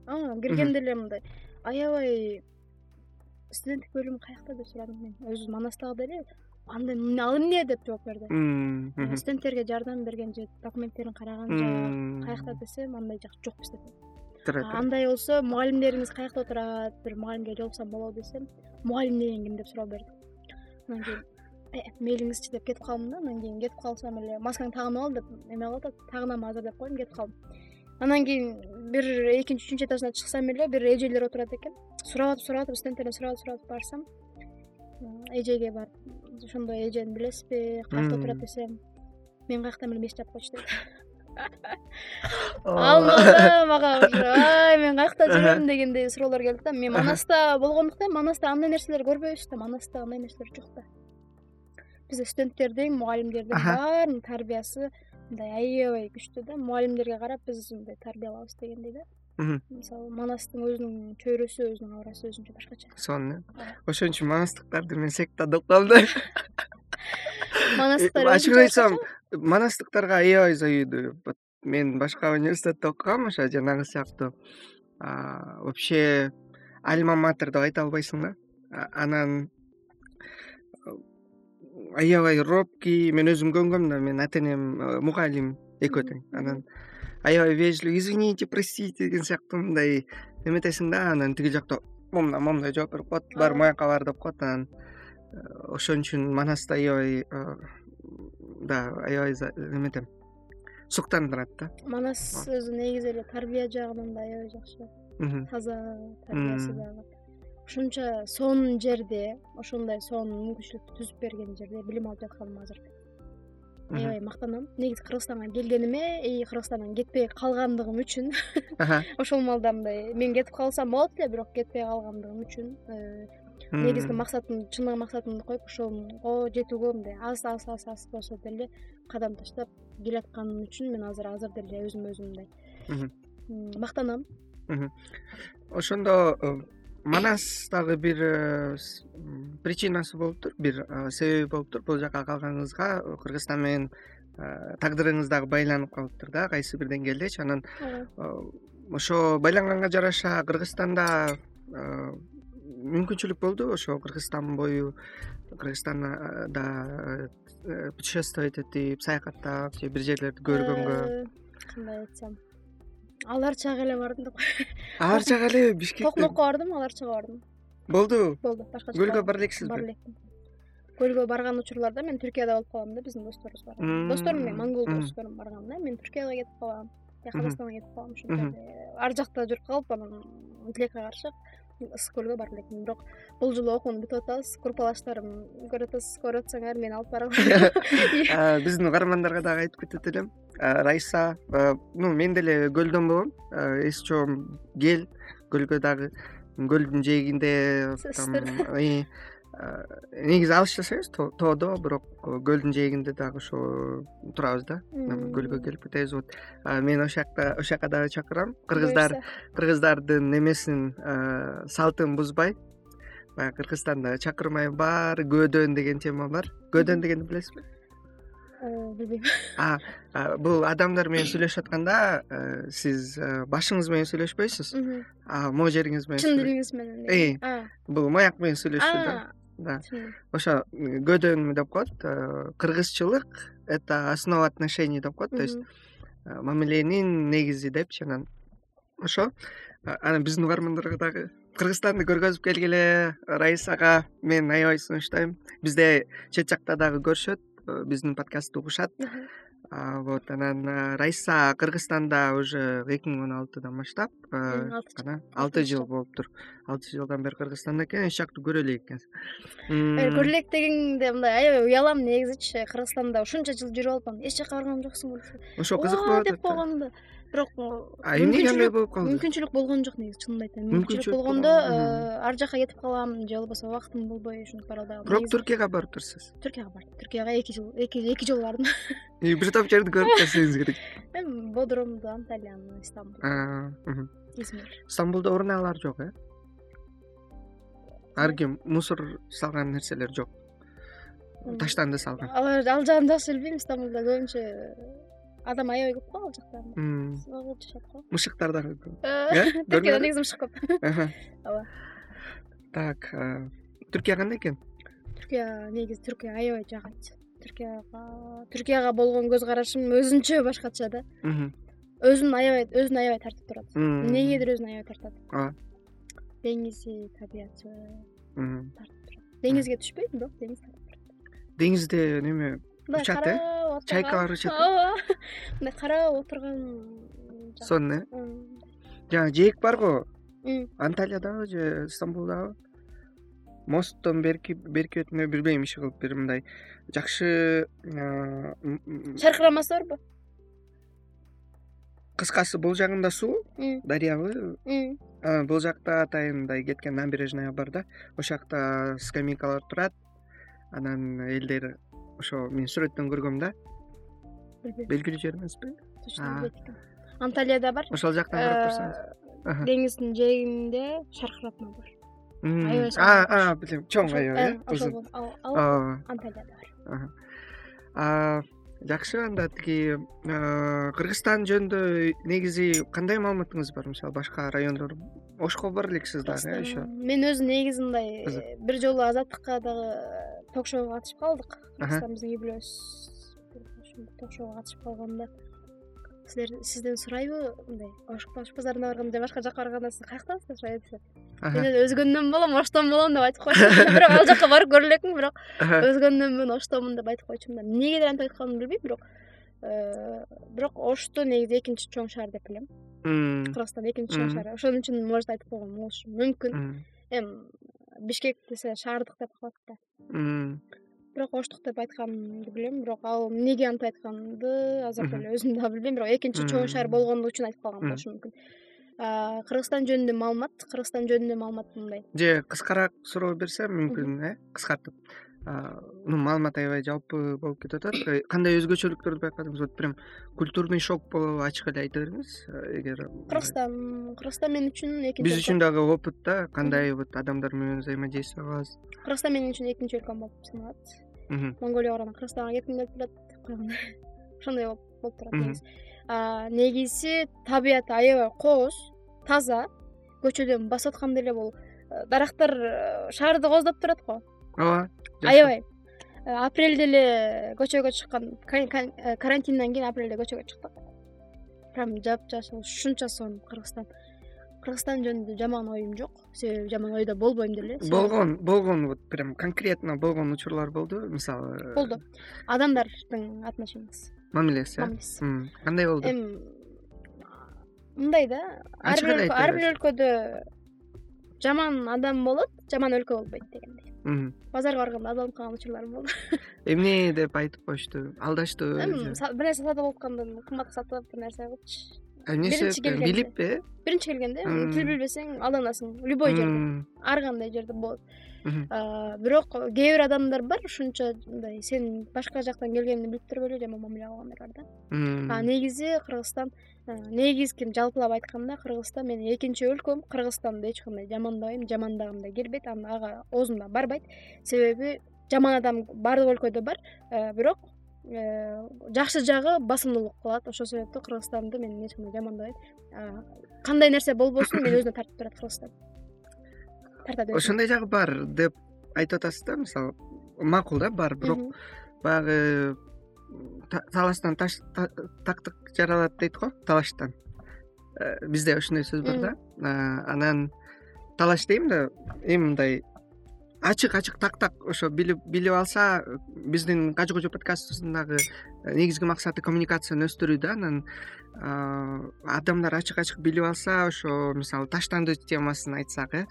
Киргенде эле мындай аябай студенттик бөлүм каякта деп сурадым мен. Өзү манастагыдай эле анда ал эмне деп жооп берди. Студенттерге жардам берген же документтерин караган жак каякта десем андай жак жок бизде туура андай болсо мугалимдериңиз каякта отурат бир мугалимге жолуксам болобу десем мугалим деген ким деп суроо берди. Анан кийин «Э, мейлиңизчи деп кетип калдым да анан кийин кетип калсам эле маскаңды тагынып ал деп эме кылып атат тагынамы азыр деп коюм кетип калдым. Анан кийин бир экинчи үчүнчү этажына чыксам эле бир эжелер отурат экен. Сурап атып сурап атып студенттерден сурап атып сурап атып барсам эжеге барып ошондой эжени билесизби? Каякта отурат десем мен каяктан билем эч жаап койчу дейт ал мага уже ай мен каякта жүрөм дегендей суроолор келди да. Мен манаста болгондуктан манаста андай нерселерди көрбөйбүз да манаста андай нерселер жок да. Бизде студенттердин мугалимдердин баарынын тарбиясы мындай аябай күчтүү да. Мугалимдерге карап биз мындай тарбия алабыз дегендей да мисалы манастын өзүнүн чөйрөсү өзүнүн аурасы өзүнчө башкача. Сонун э? Ошон үчүн манастыктарды мен секта деп коем да манастыктар ачыгын айтсам манастыктарга аябай завидую мен башка университетте окугам ошо жанагы сыяктуу. Вообще альма матер деп айта албайсың да? Анан аябай робкий мен өзүм көнгөм да менин ата энем э, мугалим экөө тең анан аябай вежливый извините простите деген сыяктуу мындай эметесиң да? Анан тиги жакта момундай момундай жооп берип коет баары моякка бар деп коет анан э, ошон үчүн манасты аябай э, да аябай эметем суктандырат да. Манас өзү негизи эле тарбия жагынан да аябай жакшы. Таза тарбиясы дагы. Ушунча сонун жерде ошондой сонун мүмкүнчүлүктү түзүп берген жерде билим алып жатканыма азыр аябай мактанам. Негизи кыргызстанга келгениме и кыргызстандан кетпей калгандыгым үчүн ошол маалда мындай мен кетип калсам болот эле бирок кетпей калгандыгым үчүн э, негизги максатым чыныгы максатымды коюп ошого жетүүгө мындай аз аз аз аз болсо деле кадам таштап келатканым үчүн мен азыр азыр деле өзүмө өзүм мындай мактанам. Ошондо э, манас дагы бир э, причинасы болуптур бир э, себеби болуптур бул жака калганыңызга кыргызстан менен э, тагдырыңыз дагы байланып калыптыр да кайсы бир деңгээлдечи анан ошо байланганга жараша кыргызстанда мүмкүнчүлүк болдубу ошо кыргызстан бою кыргызстанда путешествовать этип саякаттап же бир жерлерди көргөнгө? Кандай айтсам алар чагы эле бардым деп. Ко алар чагы эле бишкекке токмокко бардым алар чагы бардым. Болдубу болду башка көлгө бара элексизби бара элекмин көлгө барган учурларда мен түркияда болуп калам да биздин досторубуз барган досторум эмне монгол досторум барган да мен түркияга кетип калам же казакстанга кетип калам ушинтип ар жакта жүрүп калып анан тилекке каршы ысык көлгө бара элекмин бирок бул жолу окууну бүтүп атабыз группалаштарым көрүп атасыз көрүп атсаңар мени алып барам биздин угармандарга дагы айтып кетет элем райса ну мен деле көлдөн болгом эски чоом кел көлгө дагы көлдүн жээгинде негизи алыстаса эмес тоодо бирок көлдүн жээгинде дагы ошо турабыз да. Көлгө келип кетебиз. Вот мен ошол жакта ошол жака дагы чакырам. Кыргыздар кыргыздардын эмесин салтын бузбай. Баягы кыргызстанда чакырмай баары көөдөн деген тема бар. Көөдөн дегенди билесизби билбейм. Бул адамдар менен сүйлөшүп атканда сиз башыңыз менен сүйлөшпөйсүз а могу жериңиз менен чын тилиңиз менен бул мояк менен сүйлөшүү да. да ошо көөдөн деп коет э, кыргызчылык это основа отношений деп коет. То есть э, мамиленин негизи депчи анан ошо. Анан биздин угармандарга дагы кыргызстанды көргөзүп келгиле раисага мен аябай сунуштайм. Бизде чет жакта дагы көрүшөт э, биздин подкастты угушат. Вот анан раиса кыргызстанда уже эки миң он алтыдан баштап алты жыл болуптур алты жылдан бери кыргызстанда экен эч жакты көрө элек экенсиз э, көрө элек дегенде мындай аябай уялам негизичи кыргызстанда ушунча жыл жүрүп алып анан эч жака барган жоксуңбу десе ошо кызык болуп атат деп койгом бирок эмнеге андай болуп калды? мүмкүнчүлүк болгон жок негизи чынымды айтайын мүмкүнчүлүк болгондо э, ар жака кетип калам же болбосо убактым болбой ушинтип баралдагам бирок түркияга барып турсуз? Түркияга бардым. Түркияга эки жыл эки жолу бардым бир топ жерди көрүп келсеңиз керек. Эми бодрумду анталияны стамбул измир. Стамбулда урналар жок э? Ар ким мусор салган нерселер жок. Таштанды салган. Ал жагын жакшы билбейм стамбулда көбүнчө адам аябай көп го ал жакта го. Мышыктар дагы көп э түркияда негизи мышык көп. Ооба. Так түркия кандай экен? Түркия негизи түркия аябай жагат түркияга түркияга болгон көз карашым өзүнчө башкача да. Өзүн аябай өзүн аябай тартып турат. Эмнегедир өзүн аябай тартат. Ооба деңизи табияты тартып турат. Деңизге түшпөйм бирок деңиз тартып турат. Деңизде неме учат э? чайкалар учат ооба мындай карап отурган сон э? Жанагы жээк барго анталиядабы же стамбулдабы мосттон берки берки өтмө билбейм иши кылып бир мындай жакшы шаркырамасы барбы кыскасы бул жагында суу дарыябы бул жакта атайын мындай кеткен набережная бар да. Ошол жакта скамейкалар турат. Анан элдер ошо мен сүрөттөн көргөм да. Белгилүү жер эмеспи? Точно анталияда бар. Ошол жактан карап турсаңыз. Деңиздин жээгинде шаркыратма бар. Аябай билем чоң аябай э ошол ал анталияда бар. Жакшы анда тиги кыргызстан жөнүндө негизи кандай маалыматыңыз бар? Мисалы башка райондор ошко бар элексиз дагы э еще мен өзүм негизи мындай бир жолу азаттыкка дагы ток шоуга катышып калдык. Кыргызстан биздин үй бүлөбүз ток шоуга катышып калганда силер сизден сурайбы мындай ошк базарына барганда же башка жака барганда сиз сурайт дешет мен өзгөндөн болом оштон болом деп айтып койчумун бирок ал жака барып көрө элекмин бирок өзгөндөнмүн оштомун деп айтып койчумун да. Эмнегедир антип айтканымды билбейм. Бирок э, бирок ошту негизи экинчи чоң шаар деп билем кыргызстанда экинчи чоң шаар. Ошон үчүн может айтып койгон болушум мүмкүн. Эми бишкек десе шаардык деп калат да. Бирок оштук деп айтканымды билем бирок ал эмнеге антип айтканымды азыркы эле өзүм дагы билбейм бирок экинчи чоң шаар болгону үчүн айтып калган болушу мүмкүн. Кыргызстан жөнүндө маалымат кыргызстан жөнүндө маалымат мындай. Же кыскараак суроо берсем мүмкүн э? Кыскартып маалымат аябай жалпы болуп кетип атат. Э, кандай өзгөчөлүктөрдү байкадыңыз? Вот прям культурный шок болобу ачык эле айта бериңиз. Э, эгер кыргызстан кыргызстан мен үчүн экинчи биз үчүн дагы опыт да кандай вот адамдар менен взаимодействие кылабыз кыргызстан мен үчүн экинчи өлкөм болуп саналат. Монголияга барганда кыргызстанга кетким келип турат. Ошондой болуп турат негизи. Негизи табияты аябай кооз таза көчөдөн басып атканда эле бул э, дарактар шаарды кооздоп турат го ооба аябай. Э, апрелде эле көчөгө чыккан э, карантинден кийин апрелде көчөгө чыктык прям жапжашыл ушунча сонун кыргызстан. Кыргызстан жөнүндө жаман оюм жок. Себеби жаман ойдо болбойм деле. Болгон болгон вот прям конкретно болгон учурлар болдубу мисалы болду. Адамдардын отношениясы мамилеси мамилеси. Кандай болду? Эми мындай да. Ар бир өлкөдө жаман адам болот жаман өлкө болбойт дегендей базарга барганда алдалынып калган учурларым болду. Эмне деп айтып коюшту алдаштыбы бир нерсе сатып алып аткандан кымбатка сатып бир нерсе кылыпчы эмнеси билиппи биринчи келгенде тил билбесең алданасың. Любой жерде. Ар кандай жерде болот. Бирок кээ бир адамдар бар ушунча мындай сен башка жактан келгениңди билип туруп эле жаман мамиле кылгандар бар да. А негизи кыргызстан негизги жалпылап айтканда кыргызстан менин экинчи өлкөм. Кыргызстанды эч кандай жамандабайм жамандагым да келбейт. Ага оозум да барбайт. Себеби жаман адам баардык өлкөдө бар. Э, бирок э, жакшы жагы басымдуулук кылат. Ошол себептен кыргызстанды мен эч кандай жамандабайм кандай нерсе болбосун мени өзүнө тартып турат кыргызстан. Тартат ошондой жагы бар деп айтып атасыз да мисалы макул да бар бирок баягы талаштан тактык жаралат дейт го талаштан. Э, бизде ушундай сөз бар да. Анан талаш дейм да эми мындай ачык ачык так так ошо билип билип алса биздин кажы кожо подкастыбыздын дагы э, негизги максаты коммуникацияны өстүрүү да анан адамдар ачык ачык билип алса ошо мисалы таштанды темасын айтсак э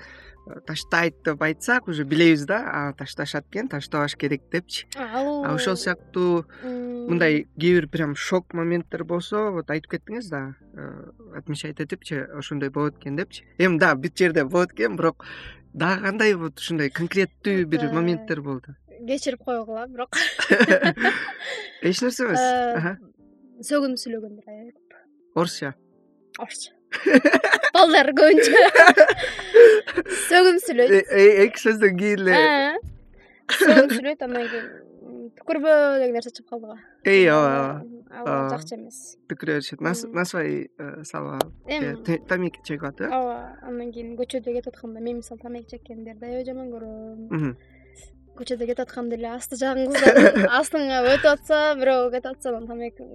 таштайт деп айтсак уже билебиз да ташташат экен таштабаш керек депчи. Ал ошол сыяктуу мындай кээ бир прям шок моменттер болсо вот айтып кеттиңиз да отмечать этипчи ошондой болот экен депчи. Эми дагы бүт жерде болот экен бирок дагы кандай вот ушундай конкреттүү бир моменттер болду? Кечирип койгула бирок. Эч нерсе эмес. Сөгүнүп сүйлөгөндөр аябай. Көп орусча. Орусча. Балдар көбүнчө. Сөгүнүп сүйлөйт э, э, эки сөздөн кийин эле сөгүнүп сүйлөйт андан кийин түкүрбө деген нерсе чыгып калды го эй ооба ооба ал жакчу эмес. Түкүрө беришет. Насыбай э, салып алып тамеки чегип атып э ооба андан кийин көчөдө кетип атканда мен мисалы тамеки чеккендерди аябай жаман көрөм. Көчөдө кетип атканда эле асты жагын кыздар астыңа өтүп атса бирөө кетип атса анан тамеки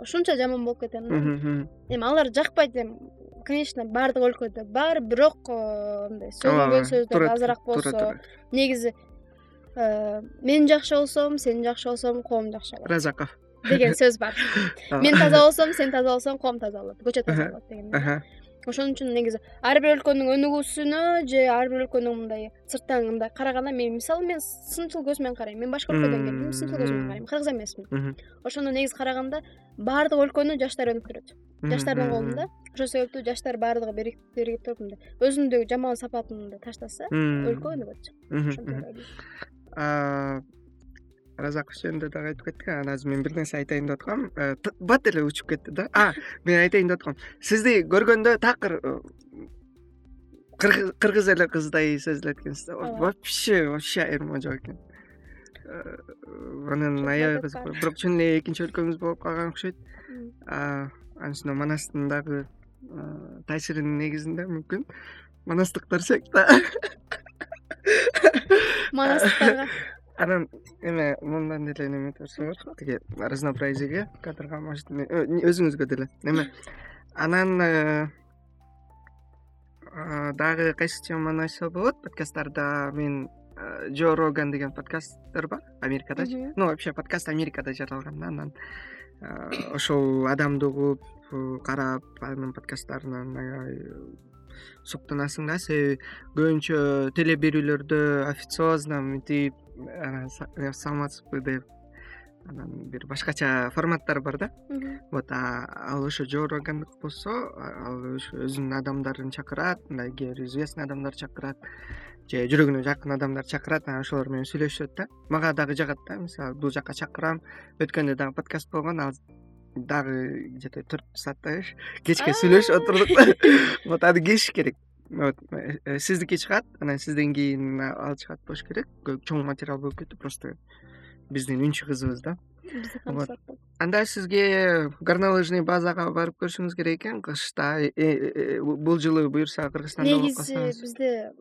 ушунча жаман болуп кетем да. Эми алар жакпайт эми. Конечно баардык өлкөдө бар бирок э, мындай сөгүнгөн сөздөр азыраак болсо негизи э, мен жакшы болсом сен жакшы болсоң коом жакшы болот. Разаков деген сөз бар. Мен таза болсом сен таза болсоң коом таза болот. Көчө таза болот деген ошон үчүн негизи ар бир өлкөнүн өнүгүүсүнө же ар бир өлкөнүн мындай сырттан мындай караганда мен мисалы мен сынчыл көз менен карайм. Мен башка өлкөдөн келдим сынчыл көз менен карайм. Кыргыз эмесмин. Ошондо негизи караганда баардык өлкөнү жаштар өнүктүрөт жаштардын колунда. ошол себептүү жаштар баардыгы биригип туруп мындай өзүндөгү жаман сапатын мындай таштаса өлкө өнүгөт разаков жөнүндө дагы айтып кеттик анан азыр мен бир нерсе айтайын деп аткам. Э, бат эле учуп кетти да. А мен айтайын деп аткам. Сизди көргөндө такыр э, кыргыз эле кыздай сезилет экенсиз да вообще вообще айырма жок экен. Э, анан аябай кызык бирок чын эле экинчи өлкөбүз болуп калган окшойт. Анын үстүнө манастын дагы таасиринин негизинде мүмкүн. Манастыктар секта манастыктарга анан эме мындан деле неметип берсем болот тиги разнообразиеге кадрга может э, өзүңүзгө деле. Эме анан э, дагы кайсы нерсе болот? Подкасттарда мен джо роган деген подкасттар бар америкадачы ну вообще подкаст америкада жаралган да анан ошол адамды угуп карап анын подкасттарынан аябай суктанасың да? Себеби көбүнчө теле берүүлөрдө официозно мынтип саламатсызбы деп анан бир башкача форматтар бар да. Вот ал ошо джо рогандыкы болсо ал ошо өзүнүн адамдарын чакырат мындай кээ бир известный адамдарды чакырат же жүрөгүнө жакын адамдарды чакырат анан ошолор менен сүйлөшүшөт да. Мага дагы жагат да мисалы бул жака чакырам. Өткөндө дагы подкаст болгон ал дагы где то төрт сааттайбы кечке сүйлөшүп отурдук. Вот аны кесиш керек. Вот э, сиздики чыгат анан сизден кийин ал чыгат болуш керек. Чоң материал болуп кетти просто биздин үнчү кызыбыз да. Вот. анда сизге горнолыжный базага барып көрүшүңүз керек экен. Кышта э, э, бул жылы буюрса кыргызстанда болуп калсаңыз. негизи бизде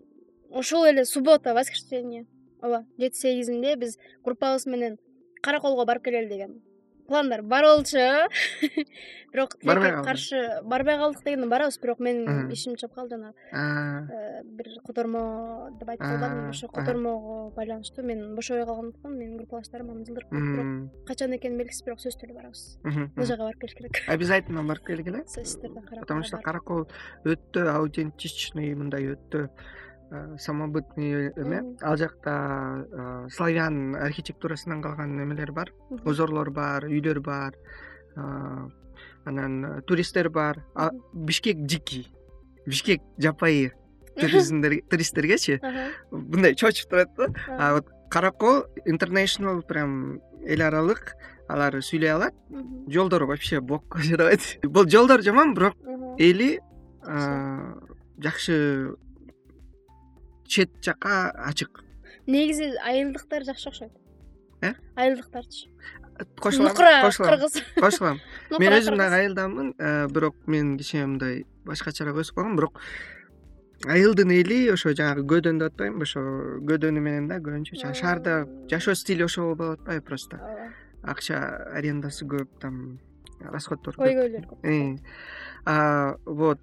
ошол эле суббота воскресенье ооба жети сегизинде биз группабыз менен караколго барып келели деген пландар бар болчу. Бирок каршы барбай калдык дегенде барабыз бирок менин ишим чыгып калды жанагы э, бир котормо деп айтып калбадымбы ошо котормого байланыштуу мен бошобой калгандыктан менин группалаштарым аны жылдырып коет бирок качан экени белгисиз бирок сөзсүз түрдө барабыз. Лыжага барып келиш керек. Обязательно барып келгиле? Сөзсүз түрдө потому что каракол өтө аутентичный мындай өтө самобытный эме ал жакта э, славян архитектурасынан калган эмелер бар узорлор бар үйлөр бар э, анан туристтер бар. Бишкек дикий бишкек жапайы туристтергечи. Мындай чочуп турат да. А вот каракол интернtional прям эл аралык алар сүйлөй алат. Жолдору вообще бокко жарабайт бул жолдор жаман бирок эли жакшы чет жака ачык. Негизи айылдыктар жакшы окшойт. Э? Айылдыктарчы кошулам нукура кыргыз. кошулам. Мен өзүм дагы айылданмын э, бирок мен кичине мындай башкачараак өсүп калгам бирок айылдын эли ошо жанагы көөдөн деп атпаймынбы ошо көөдөнү менен да көбүнчө жанаг шаарда жашоо стили ошол болуп атпайбы просто. Акча арендасы көп там расходдор көп. Көйгөйлөр көп э, вот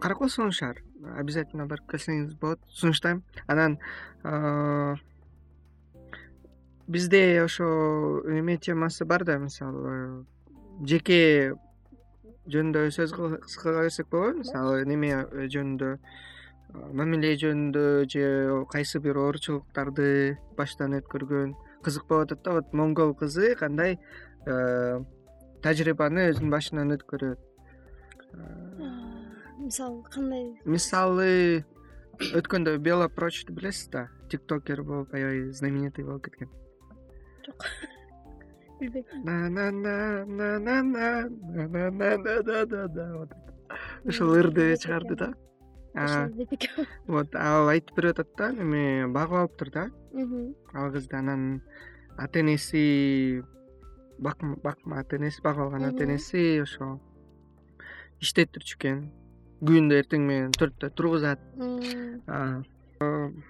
каракол сонун шаар обязательно барып келсеңиз болот. Сунуштайм. Анан бизде ошо эме темасы бар да мисалы жеке жөнүндө сөз кыла берсек болобу мисалы неме жөнүндө мамиле жөнүндө же кайсы бир оорчулуктарды баштан өткөргөн кызык болуп атат да. Вот монгол кызы кандай тажрыйбаны өзүнүн башынан өткөрөт мисалы кандай мисалы өткөндө бела прочту билесиз да тиктокер болуп аябай знаменитый болуп кеткен жок билбейм ошол ырды чыгарды да вот ал айтып берип атат да эме багып алыптыр да ал кызды анан ата энеси бакма ата энеси багып алган ата энеси ошо иштеттирчү экен күбүндө эртең менен төрттө тургузат.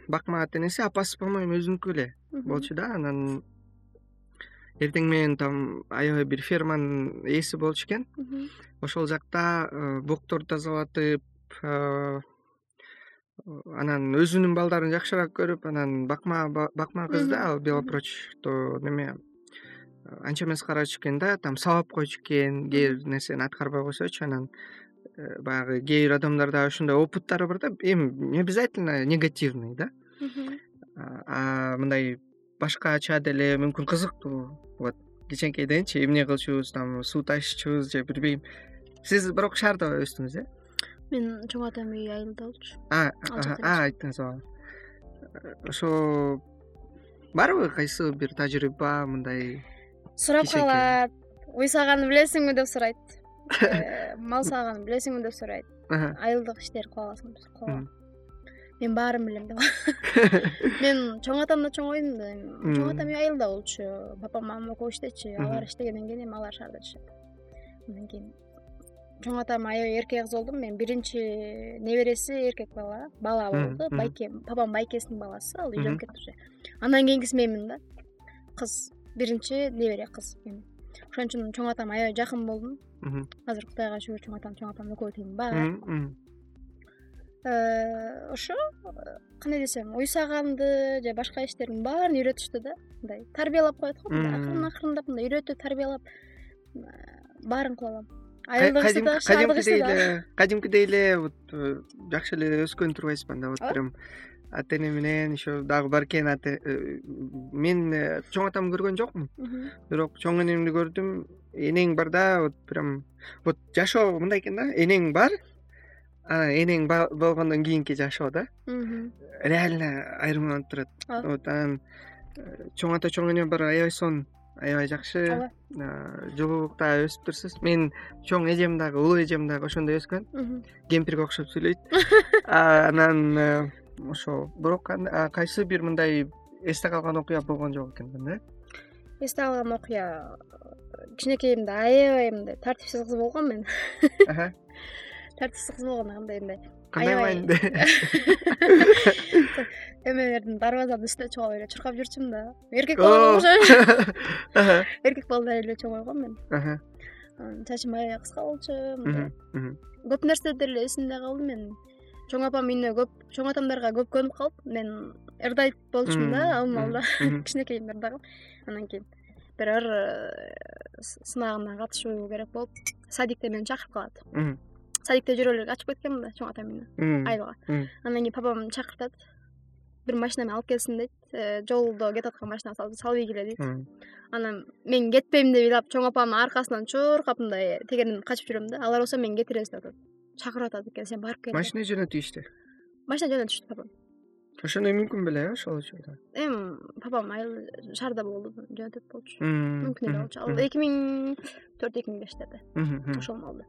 Бакма ата энеси апасы по моему өзүнүкү эле. Болчу да анан эртең менен там аябай бир ферманын ээси болчу экен. Ошол жакта э, бокторду тазалатып э, анан өзүнүн балдарын жакшыраак көрүп анан бакма бакма кыз да ал белопрочто неме анча эмес карачу экен да там сабап койчу экен кээ бир нерсени аткарбай койсочу анан э, баягы кээ бир адамдарда ошондой опыттары бар да эми не обязательно негативный да. А мындай башкача деле мүмкүн кызыктуу. Вот кичинекейденчи эмне кылчубуз там суу ташычубуз же билбейм сиз бирок шаарда өстүңүз э? Мен чоң атам үйү айылда болчу айттыңыз ооба. Ошо барбы кайсыбы бир тажрыйба мындай сурап калат. Уй сааганды билесиңби деп сурайт. э, мал сааганды билесиңби деп сурайт. Айылдык иштерди кыла аласыңбы деп кылабам мен баарын билем деп. Мен чоң атамда чоңойдум да. Эми чоң атам үйү айылда болчу. Папам мамам экөө иштечү алар иштегенден кийин эми алар шаарда жашат андан кийин чоң атам аябай эркек кыз болдум мен биринчи небереси эркек бала бала болду. байке папамдын байкесинин баласы ал үйлөнүп кетти уже андан кийинкиси менмин да кыз биринчи небере кыз ошон үчүн чоң атам аябай жакын болдум. Азыр кудайга шүгүр чоң атам чоң апам экөө тең бар э, ошо кандай десем уй сааганды же башка иштердин баарын үйрөтүштү да мындай тарбиялап коет го мындай акырын акырындап мындай үйрөтүп тарбиялап баарын кыла алам. Ишти да кадимкидей эле кадимкидей эле вот э, жакшы эле өскөн турбайсызбы анда вот прям ата эне менен еще дагы бар экен э, мен э, чоң атамды көргөн жокмун. Бирок чоң энемди көрдүм. Энең бар да вот прям вот жашоо мындай экен да энең бар. Анан энең болгондон кийинки жашоо да. Реально айырмаланып турат. Вот анан э, чоң ата чоң эне бар аябай сонун. Аябай жакшы. Жылуулукта өсүптүрсүз менин чоң эжем дагы улуу эжем дагы ошондой өскөн. Кемпирге окшоп сүйлөйт. Анан ошо бирок кайсы бир мындай эсте калган окуя болгон жок экен да эсте калган окуя кичинекейимде аябай мындай тартипсиз кыз болгом мен. Тартипсиз кыз болгондо кандай мындай кандай мааниде эмелердин дарбазанын үстүнө чогулуп эле чуркап жүрчүмүн да. Эркек балага окшойм эркек балдай эле чоңойгом мен. Чачым аябай кыска болчу мындай көп нерселер деле эсимде калды менин чоң апам үйүнө көп чоң атамдарга көп көнүп калып мен ырдайт болчумун да ал маалда кичинекейимде ырдагам анан кийин бир ыр э, сынагына катышуу керек болуп садикте мени чакырып калат. Садикте жүрө элек ачып кеткенмин да чоң атам үйүнө айылга андан кийин папам чакыртат. Бир машинаммен алып келсин дейт. Э, жолдо кетип аткан машинага салып ийгиле дейт. Анан мен кетпейм деп ыйлап чоң апамдын аркасынан чуркап мындай тегеренип качып жүрөм да. Алар болсо мени кетиресиз деп атат чакырып атат экен сен барып кел. Машина жөнөтүп машина жөнөтүштү папам. Ошондой мүмкүн беле э ошол учурда эми папам айыл шаарда болду жөнөтөт болчу. Мүмкүн эле болчу. Ал эки миң төрт эки миң бештерде ошол маалда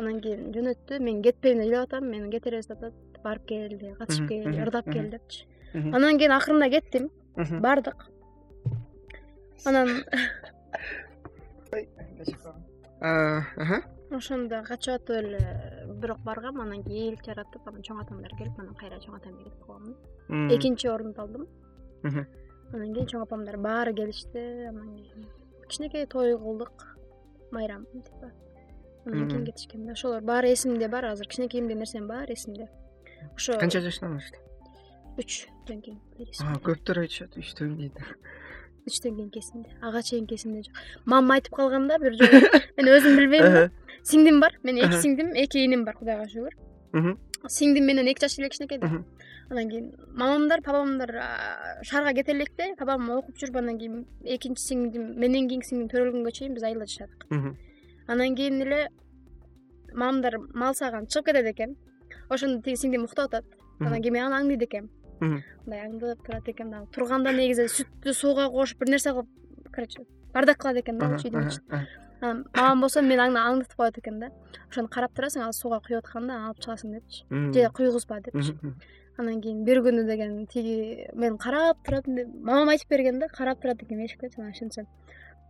анан кийин жөнөттү мен кетпейм деп ыйлап атам мени кетиресиз деп атат барып кел катышып кел ырдап кел депчи. Андан кийин акырында кеттим бардык. Анан ошондо качып атып эле бирок баргам анан кийин ээлик жаратып анан чоң атамдар келип анан кайра чоң атам кетип калгам. Экинчи орунду алдым. Анан кийин чоң апамдар баары келишти анан кийин кичинекей той кылдык майрам типа. Анан кийин кетишкен да ошолор баары эсимде бар азыр кичинекейимдеги нерсенин баары эсимде. Ошо канча жаштан ашты? Үчтөн кийин көптөр айтышат үчтөн кийин үчтөн кийинки эсимде ага чейинки эсимде жок. Мамам айтып калган да бир жолу мен өзүм билбейм да сиңдим бар менин эки сиңдим эки иним бар кудайга шүгүр сиңдим менен эки жаш эле кичинекей да. Анан кийин мамамдар папамдар шаарга кете электе папам окуп жүрүп анан кийин экинчи сиңдим менден кийинки сиңдим төрөлгөнгө чейин биз айылда жашадык анан кийин эле мамамдар мал сааган чыгып кетет экен. Ошондо тиги сиңдим уктап атат. Анан кийин мен аны аңдыйт экенм мындай аңдып турат экен дагы турганда негизи сүттү сууга кошуп бир нерсе кылып короче бардак кылат экен да үйдүн ичин анан мамам болсо мени аңдытып коет экен да. Ошону карап турасың ал сууга куюп атканда алып чыгасың депчи. Же куйгузба депчи. Анан кийин бир күнү деген тиги мен карап турат мамам айтып берген да карап турат экен эшикте анан ошентсем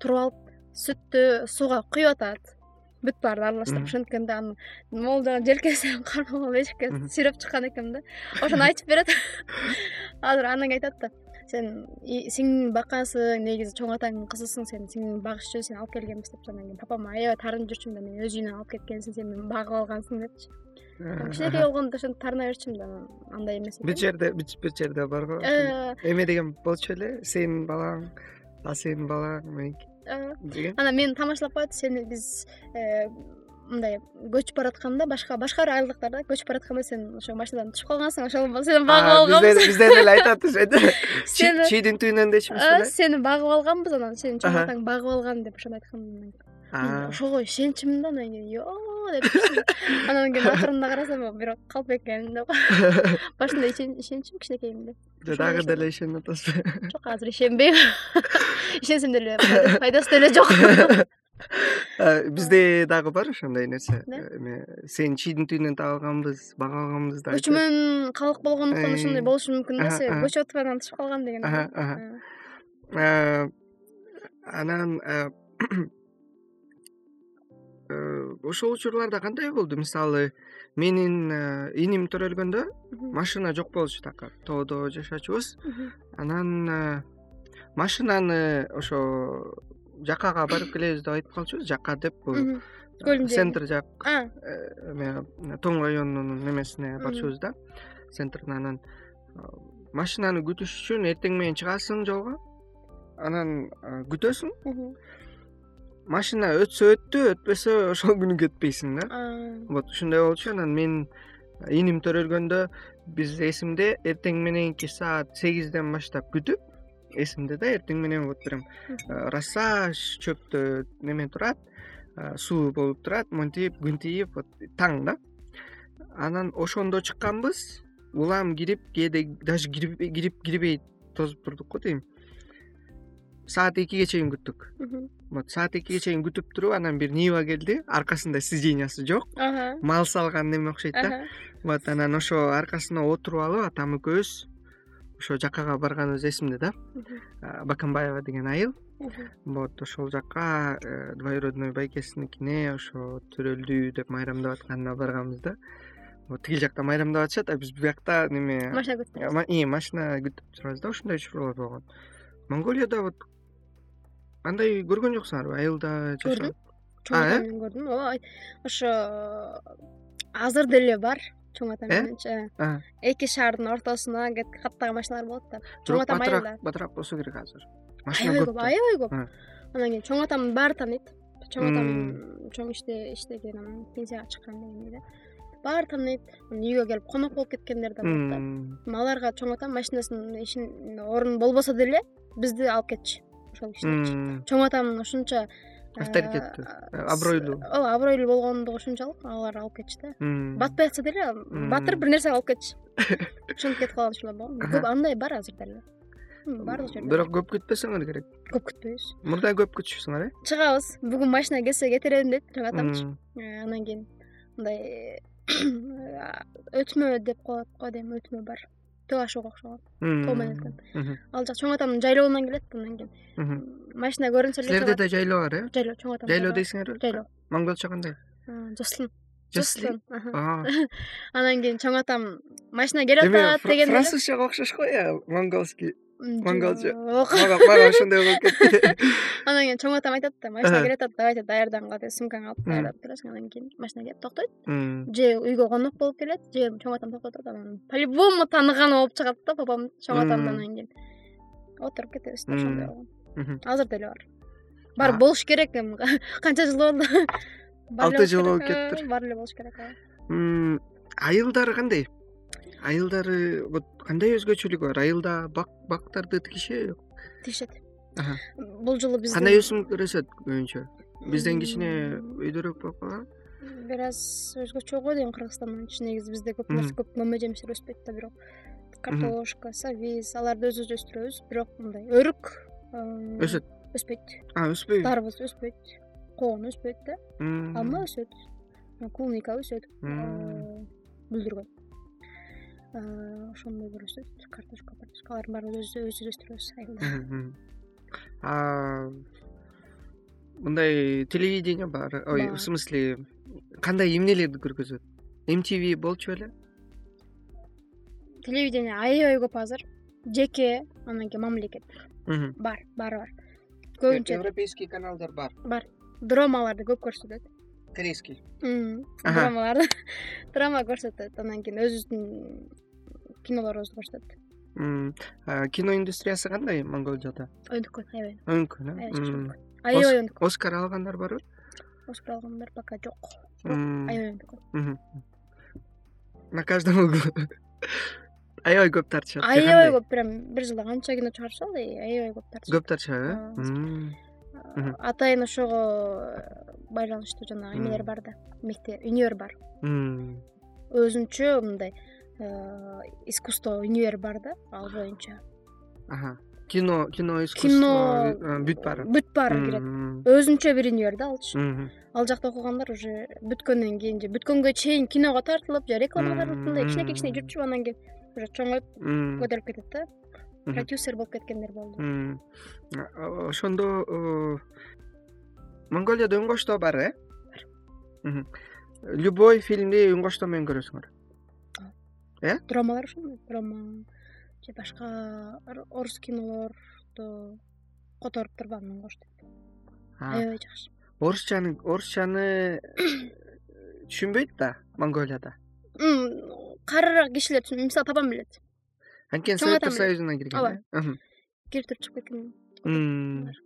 туруп алып сүттү сууга куюп атат бүт баарын аралаштырып ошенткенде да анан могул жагын желкесинен кармап алып эшикке сүйрөп чыккан экенм да. Ошону айтып берет. Азыр анан кийин айтат да сен сиңдиңди баккансың негизи чоң атаңдын кызысың сен сиңдиңди багыш үчүн сени алып келгенбиз депчи анан кийин папам аябай таарынып жүрчүмүн да мени өз үйүнө алып кеткенсиң сен мени багып алгансың депчи. Кичинекей болгондо ошентип таарына берчүмүн да анан андай эмес бүт жерде бир жерде барго э. эме деген болчу беле сенин балаң ал сенин балаң меники деген. анан мени тамашалап коет сени биз э, мындай көчүп баратканда башка башка бир айылдыктарда көчүп баратканда сен ошо машинадан түшүп калгансың ошол сени багып алганбыз. бизден эле айтат ошентип чийдин түбүнөн беле сени багып алганбыз анан сени чоң атаң багып алган деп ошону айткан ошого ишенчүмүн да анан кийин ё деп анан кийин акырында карасам бирок калп экен деп. Башында ишенчүмүн кичинекейимде дагы деле ишенип атасызбы жок азыр ишенбейм. Ишенсем деле пайдасы деле жок бизде дагы бар ошондой нерсе. Эме сени чийдин түбүнөн таап алганбыз багып алганбыз деп көчмөн калк болгондуктан ошондой болушу мүмкүн да себеби анан түшүп калган деген анан Э, ошол учурларда кандай болду? Мисалы менин э, иним төрөлгөндө машина жок болчу такыр. Тоодо жашачубуз. Анан э, машинаны ошо жакага барып келебиз деп айтып калчубуз жака деп бул центр жак эме тоң районунун немесине барчубуз да. Центрине анан машинаны күтүш үчүн эртең менен чыгасың жолго. Анан күтөсүң. Машина өтсө өттү өтпөсө ошол күнү кетпейсиң да. Вот ушундай болчу. Анан мен иним төрөлгөндө биз эсимде эртең мененки саат сегизден баштап күтүп эсимде да эртең менен вот прям роса чөптө неме турат суу болуп турат монтип күн вот таң да. Анан ошондо чыкканбыз улам кирип кээде даже кирип кирбей тосуп турдук го дейм. Саат экиге чейин күттүк. Вот саат экиге чейин күтүп туруп анан бир нива келди аркасында сиденьясы жок. Мал салган неме окшойт да. Вот анан ошо аркасына отуруп алып атам экөөбүз ошо жакага барганыбыз эсимде да. Баканбаева деген айыл. Вот ошол жака э, двоюродной байкесиникине ошо төрөлдү деп майрамдап атканына барганбыз да. Вот тиги жакта майрамдап атышат а биз биякта неме? Машина күтүп машина күтүп турабыз да ушундай учурлар болгон. Монголияда вот андай көргөн жоксуңарбы айылда көрдүм. Чоң ата менен көрдүм. Ооба ошо азыр деле бар чоң ата э? мененчи э. эки шаардын ортосуна каттаган машиналар болот да. Чоң атам айылда батыраак болсо керек азыр. Машина көп аябай көп. Анан кийин чоң атамды баары тааныйт чоң атам чоң иштеген анан пенсияга чыккан дегендей да. Баары тааныйт анан үйгө келип конок болуп кеткендер да болот да. Аларга чоң атам машинасынын ишин орун болбосо деле бизди алып кетчү ошол кишилерчи чоң атамдын ушунча авторитеттүү абройлуу. ооба абройлуу болгондугу ушунчалык алар алып кетчү да батпай атса деле батырып бир нерсе алып кетчү ошентип кетип калган учурлар болгон көп андай бар азыр деле. Баардык жерде бирок көп күтпөсөңөр керек. Көп күтпөйбүз мурда көп күтүшүпсүңөр э? Чыгабыз. Бүгүн машина келсе кетирем дейт чоң атамчы э, анан кийин мындай өтмө деп коет го дейм өтмө бар төө ашууга окшогон тоо менен өткөн ал жак чоң атамдын жайлообунан келет анан кийин. Машина көрүнсө эле силерде да жайлоо бар э? Жайлоо чоң атам жайлоо дейсиңерби жайлоо. монголчо кандай жослин жослин анан кийин чоң атам машина келип атат дегенде французчага окшош го э монголчо мага ошондой болуп кетти. Анан кийин чоң атам айтат да машина келе атат давайте даярдангыла деп сумкаңды алып даярдап турасың анан кийин машина келип токтойт. Же үйгө конок болуп келет же чоң атам токтотот анан по любому тааныганы болуп чыгат да папам чоң атамды анан кийин. Отуруп кетебиз да ошондой болгон. Азыр деле бар. Бар болуш керек эми. Канча жыл болду? Алты жыл болуп кетиптир. бар эле болуш керек ооба айылдары кандай айылдары вот кандай өзгөчөлүгү бар? Айылда бактарды тигишеби тигишет бул жолу биз кандай өсүмдүктөр өсөт көбүнчө? Бизден кичине өйдөрөөк болуп калган. Бир аз өзгөчө го дейм кыргызстандын ичи негизи бизде көп нерсе көп мөмө жемиштер өспөйт да бирок. Картошка сабиз аларды өзүбүз өстүрөбүз бирок мындай өрүк өсөт. өспөйт. Өспөйбү? Дарбыз өспөйт коон өспөйт да. Алма өсөт клубника өсөт бүлдүргөн ошондой өсөт картошка картошка алардын баарын өзүбүз өстүрөбүз айылда мындай телевидение бар ой в смысле кандай эмнелерди көргөзөт? Mtv болчу беле телевидение аябай көп азыр жеке анан кийин мамлекет. Бар баары бар. Көбүнчө европейский каналдар бар. бар. Драмаларды көп көрсөтөт корейский драмаларды драма көрсөтөт анан кийин өзүбүздүн кинолорубузду көрсөтөт. Кино индустриясы кандай монголияда өнүккөн аябай. Өнүккөн э? Аябай өнүккөн оскар алгандар барбы оскар алгандар пока жок. Аябай өнүккөн на каждом углу. Аябай көп тартышат аябай көп прям бир жылда канча кино чыгарышат аябай көп тартышат көп тартышат э атайын ошого байланыштуу жанагы эмелер бар да. Мектеп универ бар. Өзүнчө мындай э, искусство универ бар да ал боюнча. Кино кино искусство э, бүт баары бүт баары кирет өзүнчө бир универ да алчы. Ал жакта окугандар уже бүткөндөн кийин же бүткөнгө чейин киного тартылып же рекламага тартылып мындай кичинекей кичине жүрүп анан кийин уже чоңоюп көтөрүлүп кетет да продюсер болуп кеткендер болду. Ошондо э, монголияда үн бар э? Бар. Любой фильмди үн менен көрөсүңөр? Э? Драмалар ошондой драма же башка орус кинолорду которуп туруп анан үн коштойт аябай жакшы. Орусчаны орусчаны түшүнбөйт да монголияда? Карыраак кишилер мисалы папам билет анткени советтер союзуна кирген ооба. кирип туруп чыгып кеткен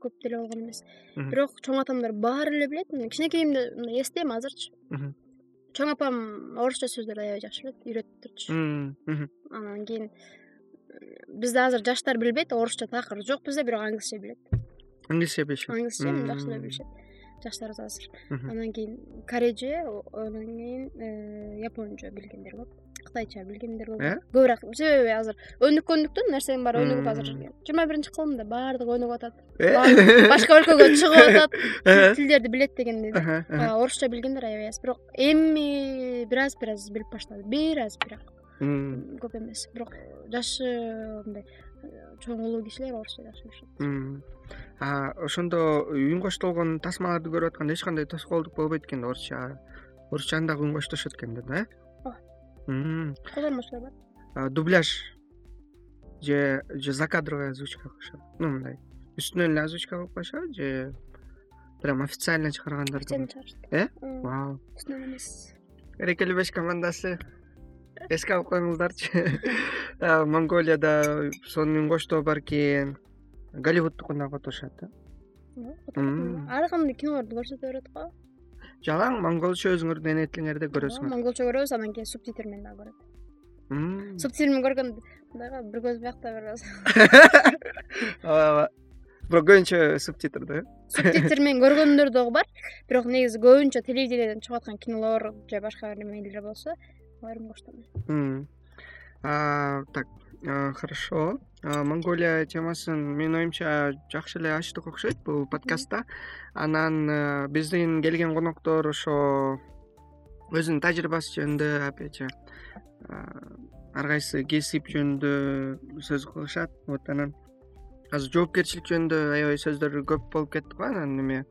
көп деле болгон эмес. Бирок чоң атамдар баары эле билет. Кичинекейимде мындай эстейм азырчы. Чоң апам орусча сөздөрдү аябай жакшы билет үйрөтүп турчу. Анан кийин бизде азыр жаштар билбейт орусча такыр жок бизде бирок англисче билет. Англисче билишет. Англисче жакшы билишет. Жаштарыбыз азыр. Анан кийин корейче анан кийин э, японча билгендер болот кытайча билгендер болот э? Көбүрөөк себеби азыр өнүккөндүктөн нерсенин баары өнүгүп азыр жыйырма биринчи кылымда баардыгы өнүгүп атат. Башка өлкөгө чыгып атат. Тилдерди билет дегендей да орусча билгендер аябай аз. Бирок эми бир аз бир аз билип баштады. Бир аз бирок. Көп эмес. Бирок жашы мындай чоң улуу кишилер орусча жакшы билишет ошондо үн коштолгон тасмаларды көрүп атканда эч кандай тоскоолдук болбойт экен орусча. Орусчаны дагы үн коштошот экен да э бар? Дубляж. Же же закадровый озвучка коюшабы ну мындай. Үстүнөн эле озвучка кылып коюшабы же прям официально чыгаргандар официально чыгарышат. Э? Вау. Үстүнөн эмес. Берекелүү беш командасы. Эске алып коюңуздарчы. Монголияда сонун үн коштоо бар экен голливудтукун дагы которушат да ар кандай кинолорду көрсөтө берет го жалаң монголча өзүңөрдүн эне тилиңерде көрөсүңөр. Монголчо көрөбүз анан кийин субтитр менен дагы көрөт субтитр менен көргөндө мындай го бир көз биякта бир көз ооба ооба. Бирок көбүнчө субтитр да э субтитр менен көргөндөр дагы бар. Бирок негизи көбүнчө телевидениеден чыгып аткан кинолор же башка бир эмелер болсо алар үн коштон так хорошо. Монголия темасын менин оюмча жакшы эле ачтык окшойт бул подкастта. Анан э, биздин келген коноктор ошо өзүнүн тажрыйбасы жөнүндө опять же ар кайсы кесип жөнүндө сөз кылышат. Вот анан азыр жоопкерчилик жөнүндө аябай сөздөр көп болуп кетти го. Анан эме